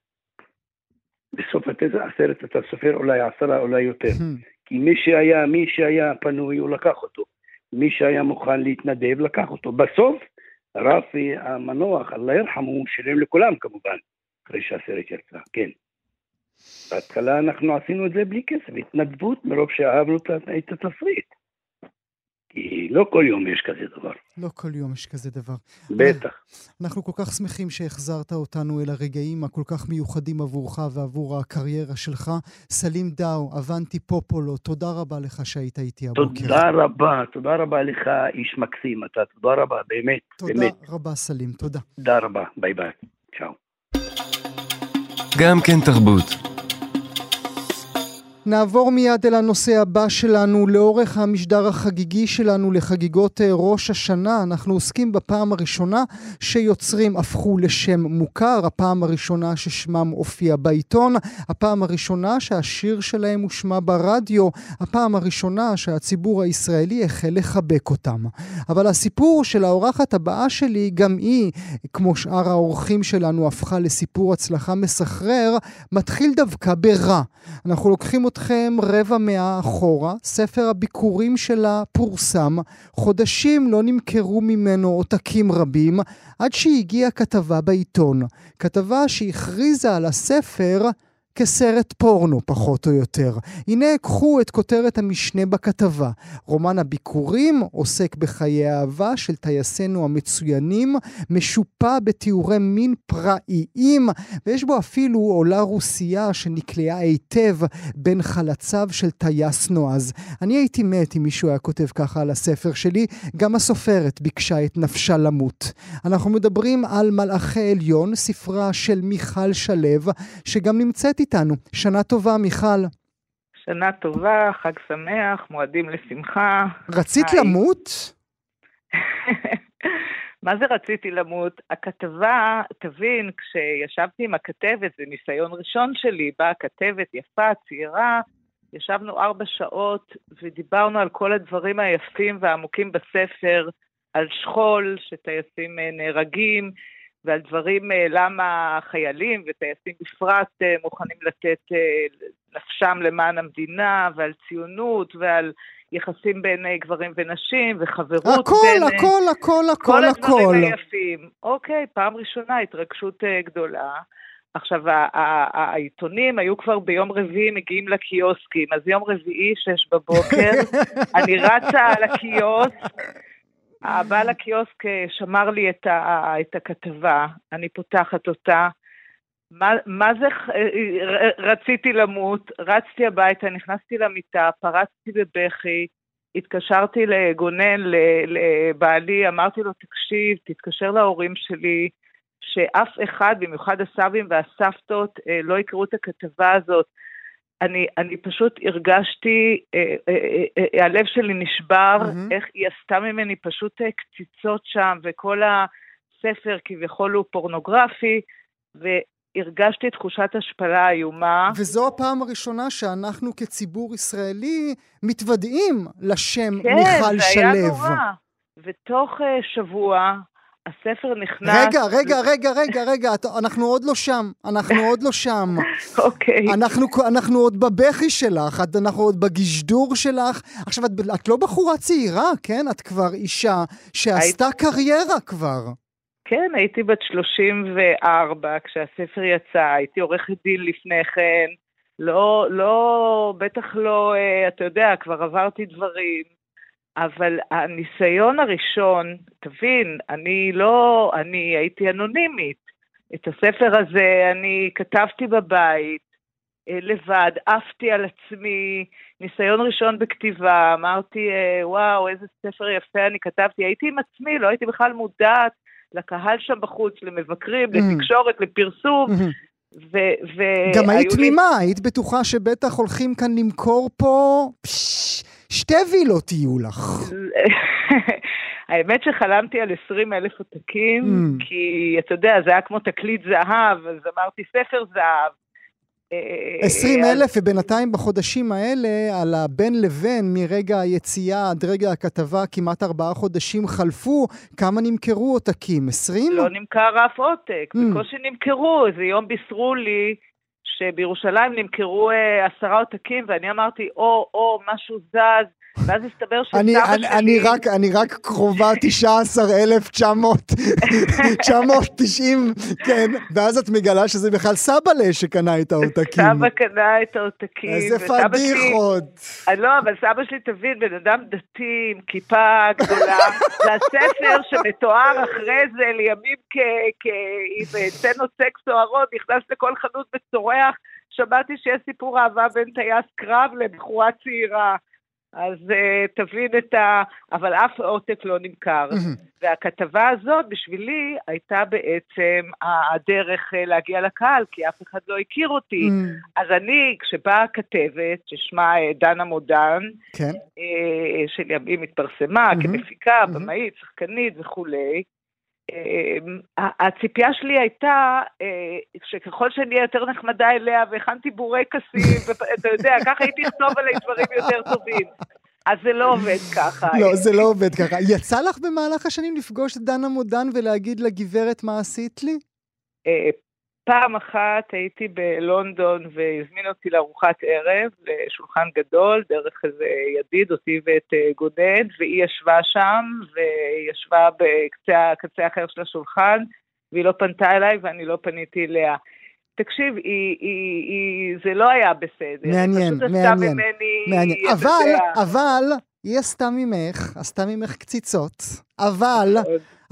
בסוף הסרט אתה סופר אולי עשרה, אולי יותר. Mm-hmm. כי מי שהיה, מי שהיה פנוי, הוא לקח אותו. מי שהיה מוכן להתנדב לקח אותו. בסוף רפי המנוח, אללה ירחמו, שילם לכולם כמובן, אחרי שהסרט יצא, כן. בהתחלה אנחנו עשינו את זה בלי כסף, התנדבות מרוב שאהבנו את התסריט. כי לא כל יום יש כזה דבר. לא כל יום יש כזה דבר. בטח. אנחנו כל כך שמחים שהחזרת אותנו אל הרגעים הכל כך מיוחדים עבורך ועבור הקריירה שלך. סלים דאו, אבנטי פופולו, תודה רבה לך שהיית איתי הבוקר. תודה רבה, תודה רבה לך, איש מקסים אתה, תודה רבה, באמת, תודה באמת. רבה, סלים, תודה. תודה רבה, ביי ביי, צ'או. גם כן תרבות. נעבור מיד אל הנושא הבא שלנו. לאורך המשדר החגיגי שלנו לחגיגות אה, ראש השנה, אנחנו עוסקים בפעם הראשונה שיוצרים הפכו לשם מוכר, הפעם הראשונה ששמם הופיע בעיתון, הפעם הראשונה שהשיר שלהם הושמע ברדיו, הפעם הראשונה שהציבור הישראלי החל לחבק אותם. אבל הסיפור של האורחת הבאה שלי, גם היא, כמו שאר האורחים שלנו, הפכה לסיפור הצלחה מסחרר, מתחיל דווקא ברע. אנחנו לוקחים אתכם רבע מאה אחורה, ספר הביקורים שלה פורסם, חודשים לא נמכרו ממנו עותקים רבים, עד שהגיעה כתבה בעיתון. כתבה שהכריזה על הספר כסרט פורנו, פחות או יותר. הנה, קחו את כותרת המשנה בכתבה. רומן הביקורים עוסק בחיי האהבה של טייסינו המצוינים, משופע בתיאורי מין פראיים, ויש בו אפילו עולה רוסייה שנקלעה היטב בין חלציו של טייס נועז. אני הייתי מת אם מישהו היה כותב ככה על הספר שלי, גם הסופרת ביקשה את נפשה למות. אנחנו מדברים על מלאכי עליון, ספרה של מיכל שלו, שגם נמצאת איתנו. שנה טובה, מיכל. שנה טובה, חג שמח, מועדים לשמחה. רצית היי. למות? [LAUGHS] מה זה רציתי למות? הכתבה, תבין, כשישבתי עם הכתבת, זה ניסיון ראשון שלי, באה כתבת יפה, צעירה, ישבנו ארבע שעות ודיברנו על כל הדברים היפים והעמוקים בספר, על שכול, שטייסים אה, נהרגים, ועל דברים, אה, למה חיילים וטייסים בפרט אה, מוכנים לתת אה, נפשם למען המדינה, ועל ציונות, ועל יחסים בין גברים ונשים, וחברות הכל, בין... הכל, הכל, הכל, כל הכל. הדברים היפים. אוקיי, פעם ראשונה, התרגשות גדולה. עכשיו, העיתונים היו כבר ביום רביעי מגיעים לקיוסקים, אז יום רביעי, שש בבוקר, [LAUGHS] אני רצה על הקיוסק, הבעל הקיוסק אה, שמר לי את, ה- את הכתבה, אני פותחת אותה. מה, מה זה אה, ר- רציתי למות, רצתי הביתה, נכנסתי למיטה, פרצתי בבכי, התקשרתי לגונן, לבעלי, אמרתי לו, תקשיב, תתקשר להורים שלי, שאף אחד, במיוחד הסבים והסבתות, אה, לא יקראו את הכתבה הזאת. אני, אני פשוט הרגשתי, אה, אה, אה, אה, הלב שלי נשבר, מהמם. איך היא עשתה ממני פשוט אה, קציצות שם, וכל הספר כביכול הוא פורנוגרפי, והרגשתי תחושת השפלה איומה. וזו הפעם הראשונה שאנחנו כציבור ישראלי מתוודעים לשם כן, מיכל זה היה שלו. נורא. ותוך אה, שבוע הספר נכנס... רגע, רגע, רגע, רגע, רגע, אנחנו עוד לא שם, אנחנו עוד לא שם. [LAUGHS] אוקיי. אנחנו, אנחנו עוד בבכי שלך, אנחנו עוד בגשדור שלך. עכשיו, את, את לא בחורה צעירה, כן? את כבר אישה שעשתה קריירה כבר. כן, הייתי בת 34 כשהספר יצא, הייתי עורכת דין לפני כן. לא, לא, בטח לא, אה, אתה יודע, כבר עברתי דברים. אבל הניסיון הראשון, תבין, אני לא, אני הייתי אנונימית. את הספר הזה אני כתבתי בבית, אה, לבד, עפתי על עצמי, ניסיון ראשון בכתיבה, אמרתי, אה, וואו, איזה ספר יפה אני כתבתי, הייתי עם עצמי, לא הייתי בכלל מודעת לקהל שם בחוץ, למבקרים, Mm. לתקשורת, לפרסום, ו- ו- גם היית היו לי- תמימה, היית בטוחה שבטח הולכים כאן למכור פה... פש, שתי וילות יהיו לך. [LAUGHS] האמת שחלמתי על 20 אלף עותקים, Mm. כי אתה יודע, זה היה כמו תקליט זהב, אז אמרתי ספר זהב. אה, 20 אז- אלף, ובינתיים בחודשים האלה, על הבין לבין, מרגע היציאה עד רגע הכתבה, כמעט ארבעה חודשים חלפו, כמה נמכרו עותקים? 20? לא נמכר אף עותק, Mm. בקושי נמכרו, איזה יום בישרו לי שבירושלים נמכרו אה, עשרה עותקים, ואני אמרתי, או, או, משהו זז, ואז הסתבר שסבא אני, שלי... אני, רק, אני רק קרובה 19,990, כן, ואז את מגלה שזה בכלל סבאלה שקנה את העותקים. סבא קנה את העותקים. איזה פדיחות. אה, לא, אבל סבא שלי, תבין, בן אדם דתי עם כיפה גדולה, [LAUGHS] זה הספר שמתואר אחרי זה לימים כ- כ- עם אה, סצנות סקס סוערות, נכנס לכל חנות וצורח. שמעתי שיש סיפור אהבה בין טייס קרב לבחורה צעירה. אז uh, תבין את ה... אבל אף עותק לא נמכר. והכתבה הזאת בשבילי הייתה בעצם הדרך אה, להגיע לקהל, כי אף אחד לא הכיר אותי. אז אני, כשבאה הכתבת, ששמה אה, דנה מודן, כן. אה, שלימים התפרסמה מהמם. כמפיקה, מהמם. במאית, שחקנית וכולי, הציפייה שלי הייתה אה, שככל שאני אהיה יותר נחמדה אליה והכנתי בורקסים, [LAUGHS] ואתה יודע, ככה הייתי לכתוב עליי דברים יותר טובים. אז זה לא עובד ככה. לא, זה לא עובד ככה. יצא לך במהלך השנים לפגוש את דנה מודן ולהגיד לגברת מה עשית לי? פעם אחת הייתי בלונדון והזמין אותי לארוחת ערב, לשולחן גדול, דרך איזה ידיד, אותי ואת אה, גונן, והיא ישבה שם, והיא ישבה בקצה האחר של השולחן, והיא לא פנתה אליי ואני לא פניתי אליה. תקשיב, היא, היא, היא, זה לא היה בסדר. מעניין, מעניין, ממני, מעניין. אבל, יודע, אבל, היא עשתה ממך, עשתה ממך קציצות, אבל.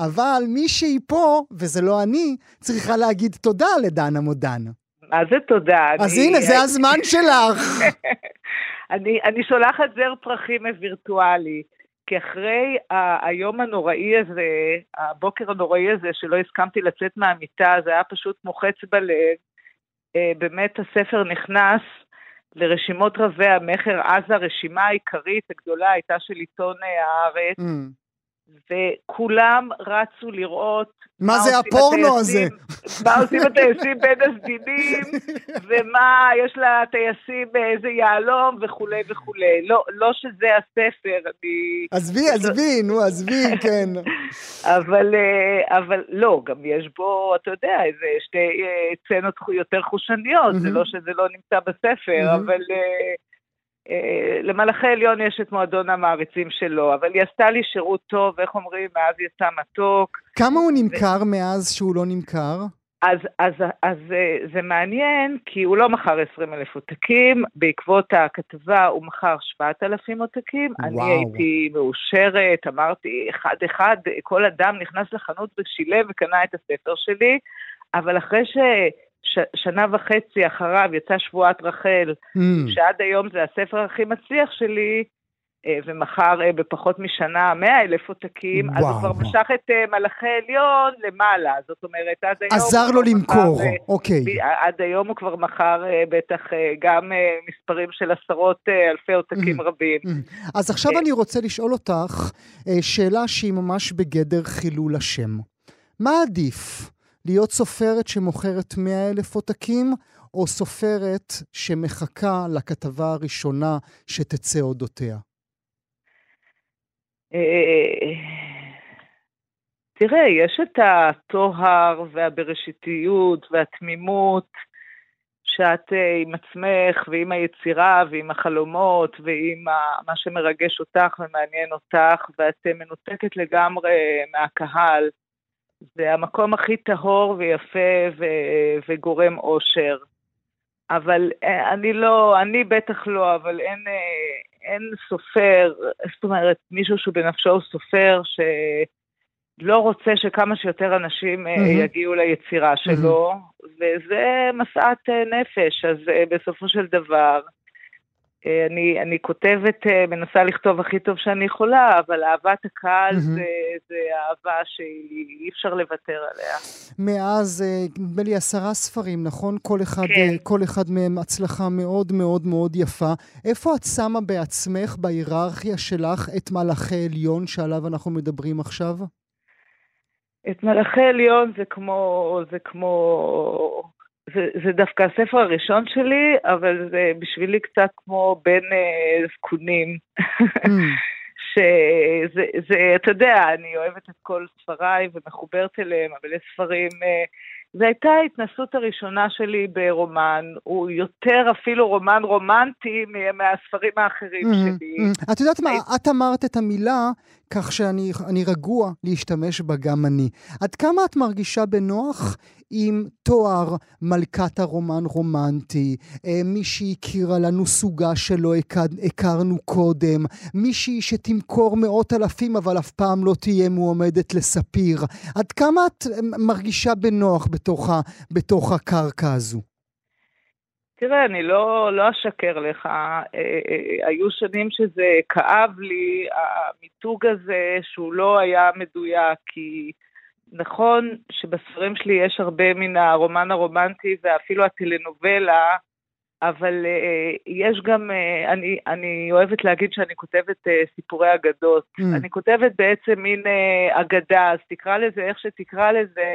אבל מישהי פה, וזה לא אני, צריכה להגיד תודה לדנה מודן. מה זה תודה? אז אני- הנה, זה הזמן שלך. [LAUGHS] אני, אני שולחת זר פרחים וירטואלי, כי אחרי היום הנוראי הזה, הבוקר הנוראי הזה, שלא הסכמתי לצאת מהמיטה, זה היה פשוט מוחץ בלב. אה, באמת הספר נכנס לרשימות רבי המכר, אז הרשימה העיקרית הגדולה הייתה של עיתון אה, הארץ, אמ, וכולם רצו לראות מה זה הפורנו הזה? מה עושים הטייסים בין הסדינים, ומה יש לטייסים באיזה יהלום וכולי וכולי. לא, לא שזה הספר, אני... עזבי, עזבי, נו, עזבי, [LAUGHS] כן. אבל, אה, אבל לא, גם יש בו, אתה יודע, איזה שתי אה, סצנות יותר חושניות, זה. לא שזה לא נמצא בספר. אבל אה, אה, למלאכי עליון יש את מועדון המעריצים שלו, אבל היא עשתה לי שירות טוב, איך אומרים, מאז יצא מתוק. כמה הוא נמכר מאז שהוא לא נמכר? אז, אז, אז אה, זה מעניין, כי הוא לא מכר 20 אלף עותקים, בעקבות הכתבה הוא מכר 7,000 עותקים. וואו. אני הייתי מאושרת, אמרתי, אחד-אחד, כל אדם נכנס לחנות ושילם וקנה את הספר שלי, אבל אחרי ששנה וחצי אחריו יצאה שבועת רחל, אמ, שעד היום זה הספר הכי מצליח שלי, אה, ומכר אה, בפחות משנה 100 אלף עותקים, אז הוא. כבר משך את אה, מלאכי עליון למעלה, זאת אומרת, עד היום... עזר לו למכור, מכר, אוקיי. עד היום הוא כבר מכר בטח גם מספרים של עשרות אלפי עותקים Mm. רבים. אז עכשיו. אני רוצה לשאול אותך שאלה שהיא ממש בגדר חילול השם. מה עדיף, להיות סופרת שמוכרת 100 אלף עותקים, או סופרת שמחכה לכתבה הראשונה שתצא אודותיה? אה, תראה, יש את הטוהר והבראשיתיות והתמימות שאת אה, עם עצמך ועם היצירה ועם החלומות ועם מה שמרגש אותך ומעניין אותך ואת אה, מנותקת לגמרי מהקהל. זה המקום הכי טהור ויפה ו- וגורם אושר. אבל אה, אני לא, אני בטח לא, אבל אין, אה, אין סופר, זאת אומרת, מישהו שהוא בנפשו הוא סופר שלא רוצה שכמה שיותר אנשים מהמם. יגיעו ליצירה שלו, וזה משאת נפש, אז בסופו של דבר, אני, אני כותבת, אה, מנסה לכתוב הכי טוב שאני יכולה, אבל אהבת הקהל מהמם. זה, זה אהבה שאי אפשר לוותר עליה. מאז, אה, נדמה לי עשרה ספרים, נכון? כל אחד, כן. אה, כל אחד מהם הצלחה מאוד מאוד מאוד יפה. איפה את שמה בעצמך, בהיררכיה שלך, את מלאכי עליון שעליו אנחנו מדברים עכשיו? את מלאכי עליון זה כמו, זה כמו, זה, זה דווקא הספר הראשון שלי, אבל זה בשבילי קצת כמו בין אה, זקונים. אמ, [LAUGHS] שזה, זה, אתה יודע, אני אוהבת את כל ספריי ומחוברת אליהם, אבל יש ספרים אה, זו הייתה ההתנסות הראשונה שלי ברומן, הוא יותר אפילו רומן רומנטי מהספרים האחרים שלי. את יודעת מה, את אמרת את המילה כך שאני רגוע להשתמש בה גם אני. עד כמה את מרגישה בנוח עם תואר מלכת הרומן רומנטי, אה, מישהי הכירה לנו סוגה שלא הכרנו קודם, מישהי שתמכור מאות אלפים אבל אף פעם לא תהיה מועמדת לספיר. עד כמה את מרגישה בנוח בתוך, ה, בתוך הקרקע הזו? תראה, אני לא, לא אשקר לך, אה, אה, היו שנים שזה כאב לי, המיתוג הזה שהוא לא היה מדויק, כי נכון שבספרים שלי יש הרבה מן הרומן הרומנטי ואפילו הטלנובלה, אבל uh, יש גם, uh, אני, אני אוהבת להגיד שאני כותבת uh, סיפורי אגדות. Mm. אני כותבת בעצם מין uh, אגדה, אז תקרא לזה איך שתקרא לזה,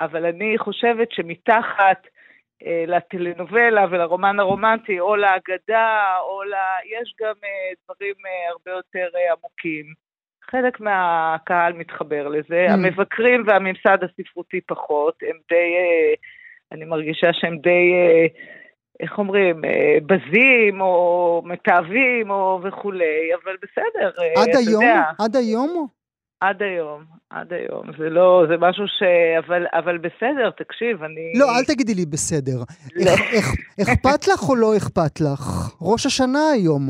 אבל אני חושבת שמתחת לטלנובלה ולרומן הרומנטי, או לאגדה, או ל... יש גם uh, דברים uh, הרבה יותר עמוקים. חלק מהקהל מתחבר לזה, mm. המבקרים והממסד הספרותי פחות, הם די, אה, אני מרגישה שהם די, אה, איך אומרים, אה, בזים או מתעבים או וכולי, אבל בסדר, עד היום? יודע. עד היום? עד היום, עד היום. זה לא, זה משהו ש... אבל, אבל בסדר, תקשיב, אני... לא, אל תגידי לי בסדר. לא. אכפת לך או לא אכפת לך? ראש השנה היום.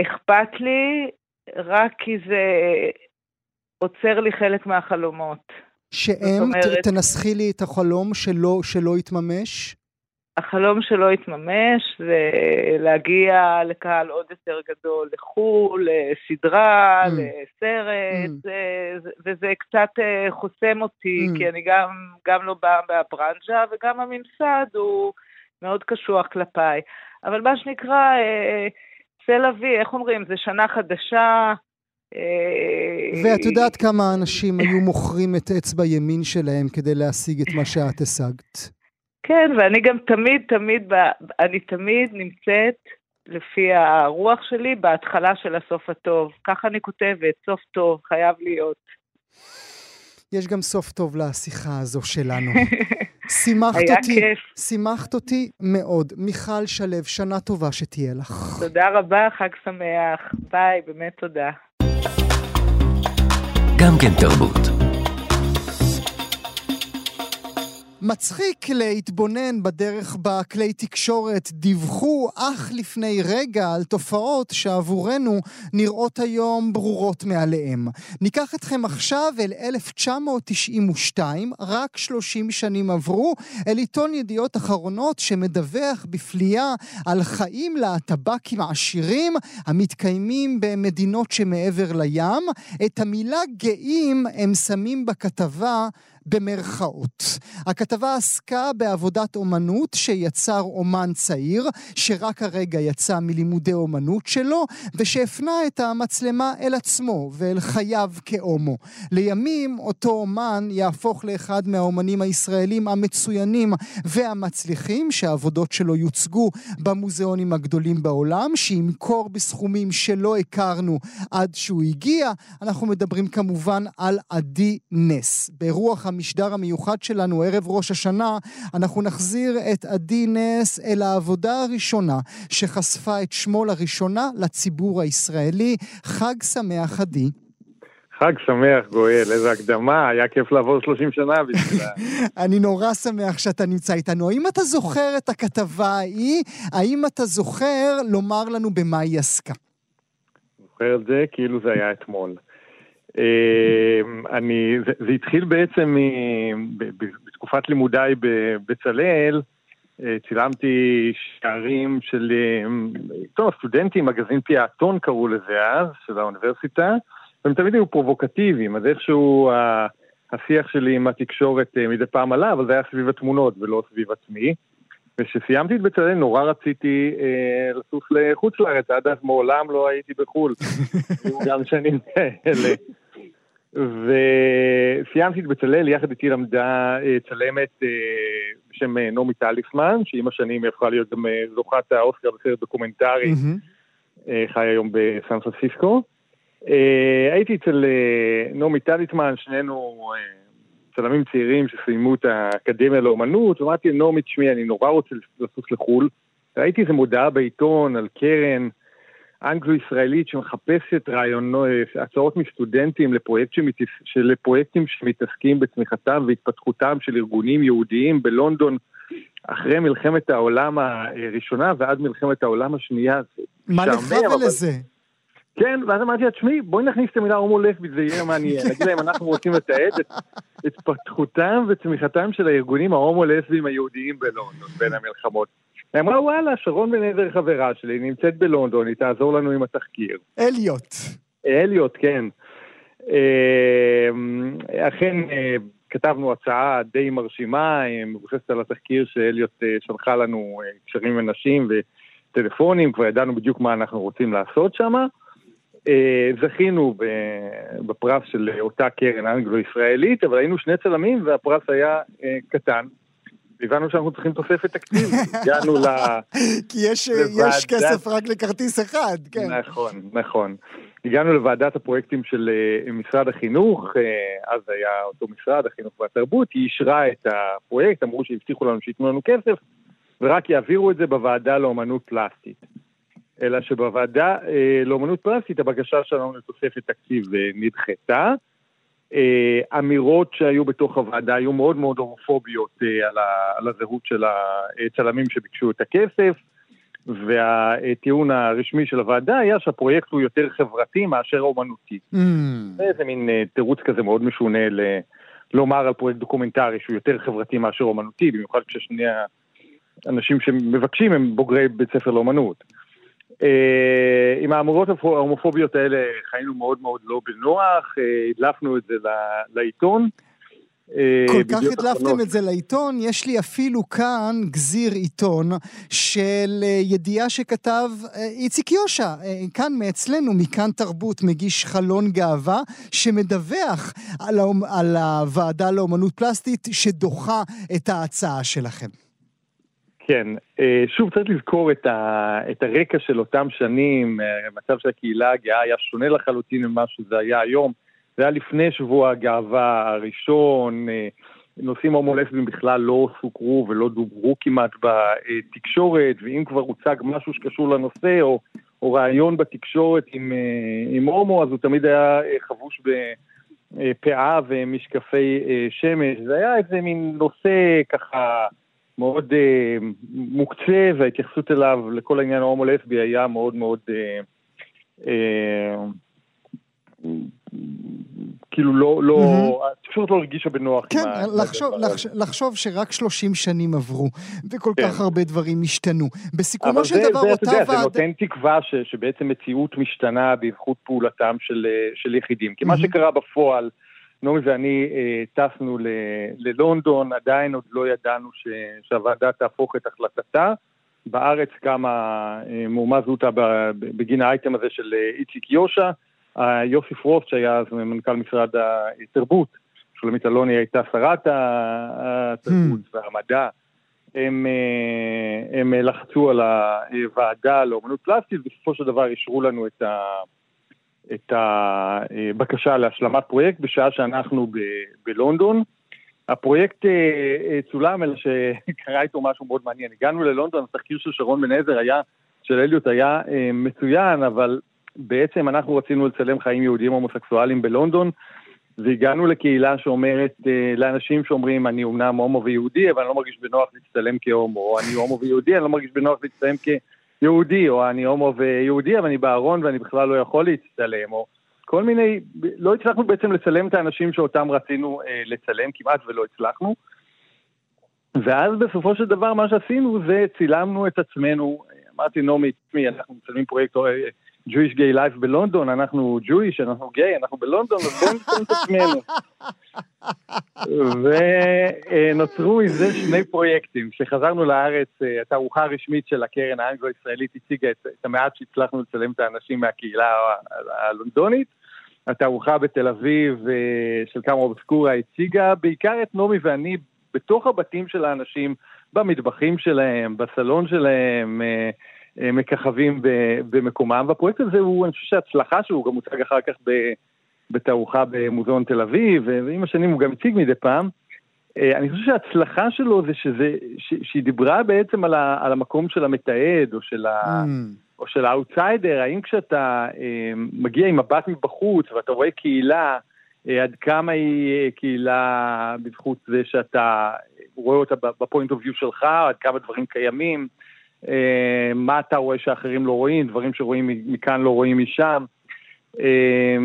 אכפת לי, רק כי זה עוצר לי חלק מהחלומות. שהם, אומרת, תנסחי לי את החלום שלא, שלא התממש? החלום שלא התממש זה להגיע לקהל עוד יותר גדול, לחו"ל, לסדרה, mm. לסרט, mm. זה, וזה קצת אה, חוסם אותי, mm. כי אני גם, גם לא באה מהברנז'ה, וגם הממסד הוא מאוד קשוח כלפיי. אבל מה שנקרא, אה, תל אביב, איך אומרים, זה שנה חדשה. אה, ואת יודעת כמה אנשים היו מוכרים את אצבע ימין שלהם כדי להשיג את מה שאת השגת. כן, ואני גם תמיד, תמיד, אני תמיד נמצאת, לפי הרוח שלי, בהתחלה של הסוף הטוב. ככה אני כותבת, סוף טוב, חייב להיות. יש גם סוף טוב לשיחה הזו שלנו. [LAUGHS] שימחת אותי, כיף. שימחת אותי מאוד. מיכל שלו, שנה טובה שתהיה לך. תודה רבה, חג שמח. ביי, באמת תודה. גם כן תרבות. מצחיק להתבונן בדרך בה כלי תקשורת דיווחו אך לפני רגע על תופעות שעבורנו נראות היום ברורות מעליהם. ניקח אתכם עכשיו אל 1992, רק 30 שנים עברו, אל עיתון ידיעות אחרונות שמדווח בפליאה על חיים להטבקים עשירים המתקיימים במדינות שמעבר לים. את המילה גאים הם שמים בכתבה במרכאות. הכתבה עסקה בעבודת אומנות שיצר אומן צעיר, שרק הרגע יצא מלימודי אומנות שלו, ושהפנה את המצלמה אל עצמו ואל חייו כאומו. לימים אותו אומן יהפוך לאחד מהאומנים הישראלים המצוינים והמצליחים, שהעבודות שלו יוצגו במוזיאונים הגדולים בעולם, שימכור בסכומים שלא הכרנו עד שהוא הגיע. אנחנו מדברים כמובן על עדי נס. ברוח המשדר המיוחד שלנו, ערב ראש השנה, אנחנו נחזיר את עדי נס אל העבודה הראשונה שחשפה את שמו לראשונה לציבור הישראלי. חג שמח, עדי. חג שמח, גואל, איזה הקדמה, היה כיף לעבור 30 שנה בשבילה. [LAUGHS] אני נורא שמח שאתה נמצא איתנו. האם אתה זוכר את הכתבה ההיא? האם אתה זוכר לומר לנו במה היא עסקה? זוכר את זה כאילו זה היה אתמול. אמ, אני, זה, זה התחיל בעצם בתקופת לימודיי בבצלאל, אה, צילמתי שערים של, אמ, טוב, סטודנטים, מגזין פיאטון קראו לזה אז, של האוניברסיטה, והם תמיד היו פרובוקטיביים, אז איכשהו השיח שלי עם התקשורת אה, מדי פעם עלה, אבל זה היה סביב התמונות ולא סביב עצמי. וכשסיימתי את בצלאל נורא רציתי אה, לטוס לחוץ לארץ, עד אז מעולם לא הייתי בחו"ל, [LAUGHS] גם שנים כאלה. וסיימתי את בצלאל, יחד איתי למדה אה, צלמת אה, בשם אה, נעמי טליסמן, שעם השנים היא הפכה להיות גם זוכת האוסקר בסרט דוקומנטרי, mm-hmm. חיה היום בסן פרנסיסקו. הייתי אצל נעמי טליסמן, שנינו צלמים צעירים שסיימו את האקדמיה לאומנות, ואמרתי לנעמי, תשמעי, אני נורא רוצה לטוס לחו"ל. ראיתי איזו מודעה בעיתון על קרן אנגלו-ישראלית שמחפשת רעיונות, הצעות מסטודנטים לפרויקט שמתס... לפרויקטים שמתעסקים בצמיחתם והתפתחותם של ארגונים יהודיים בלונדון אחרי מלחמת העולם הראשונה ועד מלחמת העולם השנייה. מה לך ולזה? כן, ואז אמרתי לה, תשמעי, בואי נכניס את המילה הומו-לסבית, זה יהיה מעניין. [LAUGHS] נגיד להם, אנחנו רוצים לתעד את התפתחותם וצמיחתם של הארגונים ההומו-לסביים היהודיים בלונדון בין המלחמות. היא אמרה, וואלה, שרון בן עזר חברה שלי, נמצאת בלונדון, היא תעזור לנו עם התחקיר. אליוט. אליוט, כן. אה, אכן, אה, כתבנו הצעה די מרשימה, אה, מבוססת על התחקיר שאליוט שלחה לנו קשרים עם אנשים וטלפונים, כבר ידענו בדיוק מה אנחנו רוצים לעשות שם. זכינו בפרס של אותה קרן אנגלו-ישראלית, אבל היינו שני צלמים והפרס היה קטן. הבנו שאנחנו צריכים תוספת תקציב, [LAUGHS] הגענו ל... כי יש, יש כסף רק לכרטיס אחד, כן. נכון, נכון. הגענו לוועדת הפרויקטים של uh, משרד החינוך, uh, אז היה אותו משרד, החינוך והתרבות, היא אישרה את הפרויקט, אמרו שהבטיחו לנו שייתנו לנו כסף, ורק יעבירו את זה בוועדה לאומנות פלסטית. אלא שבוועדה אה, לאומנות פלסטית הבקשה שלנו לתוספת תקציב נדחתה. אה, אמירות שהיו בתוך הוועדה היו מאוד מאוד הומופוביות אה, על, ה, על הזהות של הצלמים שביקשו את הכסף, והטיעון הרשמי של הוועדה היה שהפרויקט הוא יותר חברתי מאשר אומנותי. Mm. זה איזה מין אה, תירוץ כזה מאוד משונה ל... לומר על פרויקט דוקומנטרי שהוא יותר חברתי מאשר אומנותי, במיוחד כששני האנשים שמבקשים הם בוגרי בית ספר לאומנות. אה, עם האמורות ההומופוביות האלה חיינו מאוד מאוד לא בנוח, אה, הדלפנו את זה לעיתון. אה, כל כך הדלפתם את זה לעיתון, יש לי אפילו כאן גזיר עיתון של ידיעה שכתב איציק יושע, כאן מאצלנו, מכאן תרבות, מגיש חלון גאווה, שמדווח על, על הוועדה לאומנות פלסטית שדוחה את ההצעה שלכם. כן, אה, שוב צריך לזכור את, ה, את הרקע של אותם שנים, אה, המצב של הקהילה הגאה היה שונה לחלוטין ממה שזה היה היום. זה היה לפני שבוע הגאווה הראשון, אה, נושאים הומולסבים בכלל לא סוקרו ולא דוברו כמעט בתקשורת, ואם כבר הוצג משהו שקשור לנושא, או, או רעיון בתקשורת עם, עם הומו, אז הוא תמיד היה חבוש בפאה ומשקפי שמש. זה היה איזה מין נושא ככה... מאוד אה, מוקצה, וההתייחסות אליו, לכל העניין ההומו-לסבי, היה מאוד מאוד... אה, אה, כאילו לא, לא, mm-hmm. פשוט לא הרגישה בנוח. כן, לחשוב, לחשוב, לחשוב שרק 30 שנים עברו, וכל כן. כך הרבה דברים השתנו. בסיכומו של דבר, אותה ועדה... ועד... זה נותן תקווה ש, שבעצם מציאות משתנה בזכות פעולתם של, אה, של יחידים. כי mm-hmm. מה שקרה בפועל, נעמי ואני אה, טסנו ל, ללונדון, עדיין עוד לא ידענו ש, שהוועדה תהפוך את החלטתה. בארץ קמה אה, מהומה זוטה בגין האייטם הזה של אה, איציק יושע. יוסי פרוסט, שהיה אז מנכ"ל משרד התרבות, שולמית אלוני הייתה שרת התרבות hmm. והמדע. הם, הם לחצו על הוועדה לאומנות פלסטית, ובסופו של דבר אישרו לנו את ה... את הבקשה להשלמת פרויקט בשעה שאנחנו ב- בלונדון. הפרויקט אה, אה, צולם, אלא שקרה איתו משהו מאוד מעניין. הגענו ללונדון, התחקיר של שרון בן עזר היה, של אליוט היה אה, מצוין, אבל בעצם אנחנו רצינו לצלם חיים יהודיים הומוסקסואליים בלונדון, והגענו לקהילה שאומרת, לאנשים שאומרים, אני אומנם הומו ויהודי, אבל אני לא מרגיש בנוח להצטלם כהומו, או אני הומו ויהודי, אני לא מרגיש בנוח להצטלם כ... יהודי, או אני הומו ויהודי, אבל אני בארון ואני בכלל לא יכול להצטלם, או כל מיני, לא הצלחנו בעצם לצלם את האנשים שאותם רצינו אה, לצלם, כמעט ולא הצלחנו. ואז בסופו של דבר מה שעשינו זה צילמנו את עצמנו, אמרתי נעמי, תשמעי, אנחנו מצלמים פרויקט אה, Jewish Gay Life בלונדון, אנחנו Jewish, אנחנו גיי, אנחנו בלונדון, אז בואו נצלם את עצמנו. ונוצרו מזה שני פרויקטים. כשחזרנו לארץ, התערוכה הרשמית של הקרן האנגלו-ישראלית הציגה את, את המעט שהצלחנו לצלם את האנשים מהקהילה הלונדונית. התערוכה בתל אביב של כמה אובסקורה הציגה בעיקר את נעמי ואני בתוך הבתים של האנשים, במטבחים שלהם, בסלון שלהם, מככבים במקומם, והפרויקט הזה הוא, אני חושב שההצלחה שהוא גם מוצג אחר כך בתערוכה במוזיאון תל אביב, ועם השנים הוא גם הציג מדי פעם. אה, אני חושב שההצלחה שלו זה שזה, ש, שהיא דיברה בעצם על, ה, על המקום של המתעד, או של, ה, mm. או של האאוטסיידר, האם כשאתה אה, מגיע עם מבט מבחוץ ואתה רואה קהילה, אה, עד כמה היא אה, קהילה בזכות זה שאתה רואה אותה ב point of view שלך, עד כמה דברים קיימים, אה, מה אתה רואה שאחרים לא רואים, דברים שרואים מכאן לא רואים משם. אה,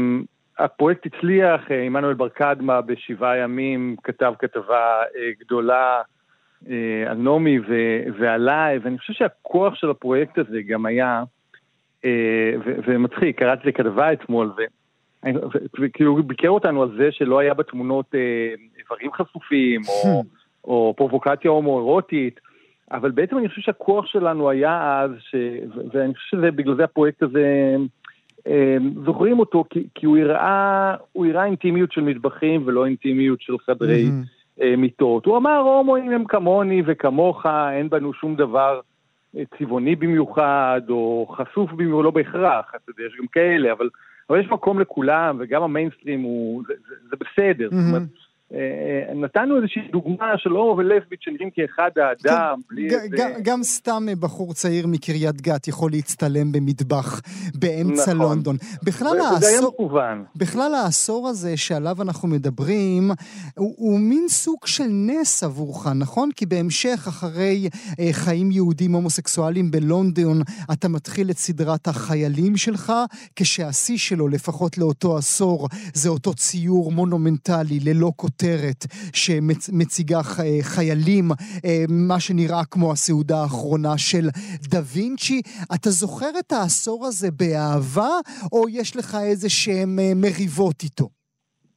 הפרויקט הצליח, אה, עמנואל ברקדמה בשבעה ימים כתב כתבה אה, גדולה אה, על נעמי ועליי, ואני חושב שהכוח של הפרויקט הזה גם היה, ומצחיק, קראתי לכתבה אתמול, וכאילו ביקר אותנו על זה שלא היה בתמונות איברים חשופים, או, [LAUGHS] או פרובוקציה הומואירוטית, אבל בעצם אני חושב שהכוח שלנו היה אז, ש... ואני חושב שבגלל זה הפרויקט הזה אמ, זוכרים אותו כי, כי הוא הראה, הוא הראה אינטימיות של מטבחים ולא אינטימיות של חדרי mm-hmm. מיטות. הוא אמר, הומואים הם כמוני וכמוך, אין בנו שום דבר אה, צבעוני במיוחד, או חשוף במיוחד, לא בהכרח, אתה יודע, יש גם כאלה, אבל, אבל יש מקום לכולם, וגם המיינסטרים הוא, זה, זה, זה בסדר. Mm-hmm. זאת אומרת, אה, נתנו איזושהי דוגמה של הומו ולסבית שנראים כאחד האדם, כן, בלי איזה... גם סתם בחור צעיר מקריית גת יכול להצטלם במטבח באמצע נכון. לונדון. בכלל העשור... בכלל העשור הזה שעליו אנחנו מדברים, הוא, מין סוג של נס עבורך, נכון? כי בהמשך, אחרי אה, חיים יהודים הומוסקסואליים בלונדון, אתה מתחיל את סדרת החיילים שלך, כשהשיא שלו, לפחות לאותו עשור, זה אותו ציור מונומנטלי ללא כותב. כותרת שמציגה חיילים, אה, מה שנראה כמו הסעודה האחרונה של דה וינצ'י. אתה זוכר את העשור הזה באהבה, או יש לך איזה שהם אה, מריבות איתו?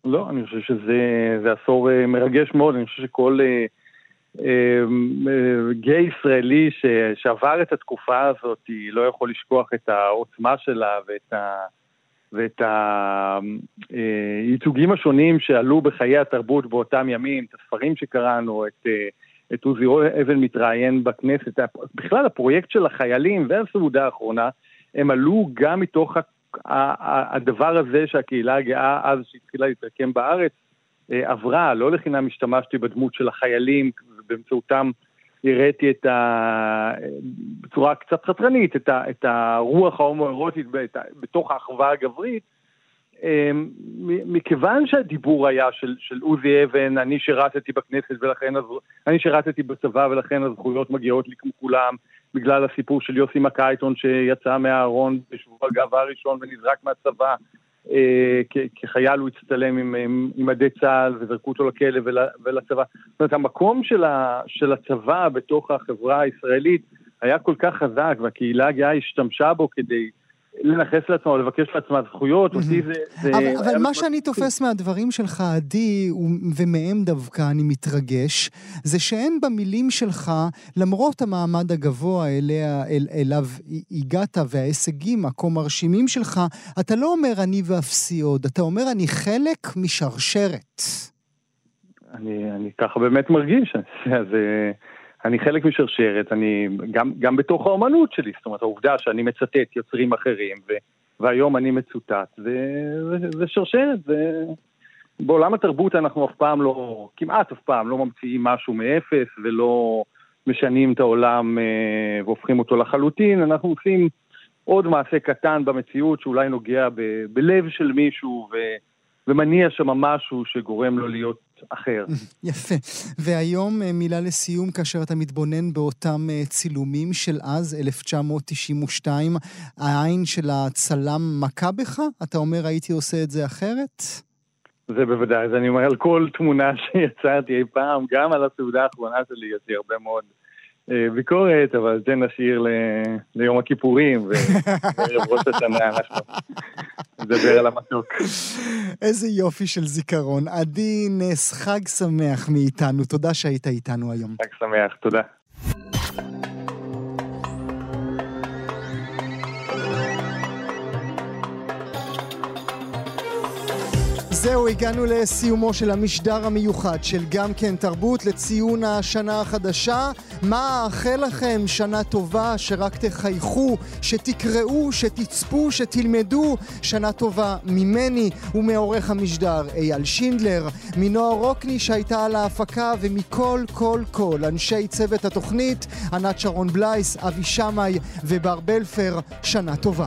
לא, אני חושב שזה עשור אה, מרגש מאוד, אני חושב שכל אה, אה, גיי ישראלי שעבר את התקופה הזאת, לא יכול לשכוח את העוצמה שלה ואת ה... ואת הייצוגים השונים שעלו בחיי התרבות באותם ימים, את הספרים שקראנו, את, את עוזי אבן מתראיין בכנסת, בכלל הפרויקט של החיילים והסעודה האחרונה, הם עלו גם מתוך הדבר הזה שהקהילה הגאה אז שהתחילה להתרקם בארץ עברה, לא לחינם השתמשתי בדמות של החיילים ובאמצעותם הראיתי את ה... בצורה קצת חתרנית, את, ה... את הרוח ההומואירוטית בתוך האחווה הגברית, אמ, מכיוון שהדיבור היה של, של עוזי אבן, אני שירתתי בכנסת ולכן, אני שירתתי בצבא ולכן הזכויות מגיעות לי כמו כולם, בגלל הסיפור של יוסי מקייטון שיצא מהארון בשבוע הגאווה הראשון ונזרק מהצבא, כחייל הוא הצטלם עם, מדי צה"ל וזרקו אותו לכלא ולצבא. זאת אומרת, המקום של, ה, של הצבא בתוך החברה הישראלית היה כל כך חזק, והקהילה הגאה השתמשה בו כדי לנכס לעצמה לבקש לעצמה זכויות, אותי זה... זה אבל, אבל מה שאני תופס מהדברים שלך, עדי, ומהם דווקא אני מתרגש, זה שאין במילים שלך, למרות המעמד הגבוה אליה, אל, אליו הגעת וההישגים הכה מרשימים שלך, אתה לא אומר אני ואפסי עוד, אתה אומר אני חלק משרשרת. אני, אני ככה באמת מרגיש, אז... אני חלק משרשרת, אני גם, גם בתוך האומנות שלי, זאת אומרת, העובדה שאני מצטט יוצרים אחרים, ו, והיום אני מצוטט, זה, זה, זה שרשרת, זה... בעולם התרבות אנחנו אף פעם לא, כמעט אף פעם לא ממציאים משהו מאפס ולא משנים את העולם אה, והופכים אותו לחלוטין, אנחנו עושים עוד מעשה קטן במציאות שאולי נוגע ב, בלב של מישהו ו, ומניע שם משהו שגורם לו להיות אחר. [LAUGHS] יפה. והיום אה, מילה לסיום, כאשר אתה מתבונן באותם אה, צילומים של אז, 1992, העין של הצלם מכה בך? אתה אומר, הייתי עושה את זה אחרת? זה בוודאי, אז אני אומר על כל תמונה [LAUGHS] שיצרתי אי פעם, גם על הסעודה האחרונה שלי יש לי הרבה מאוד ביקורת, אבל זה נשאיר ל... ליום הכיפורים וערב ראש השנה, אנחנו נדבר על המתוק. איזה יופי של זיכרון. עדי נס, חג שמח מאיתנו. תודה שהיית איתנו היום. חג שמח, תודה. זהו, הגענו לסיומו של המשדר המיוחד של גם כן תרבות לציון השנה החדשה. מה אאחל לכם? שנה טובה, שרק תחייכו, שתקראו, שתצפו, שתלמדו. שנה טובה ממני ומעורך המשדר אייל שינדלר, מנועה רוקני שהייתה על ההפקה ומכל כל כל אנשי צוות התוכנית, ענת שרון בלייס, אבי שמאי ובר בלפר. שנה טובה.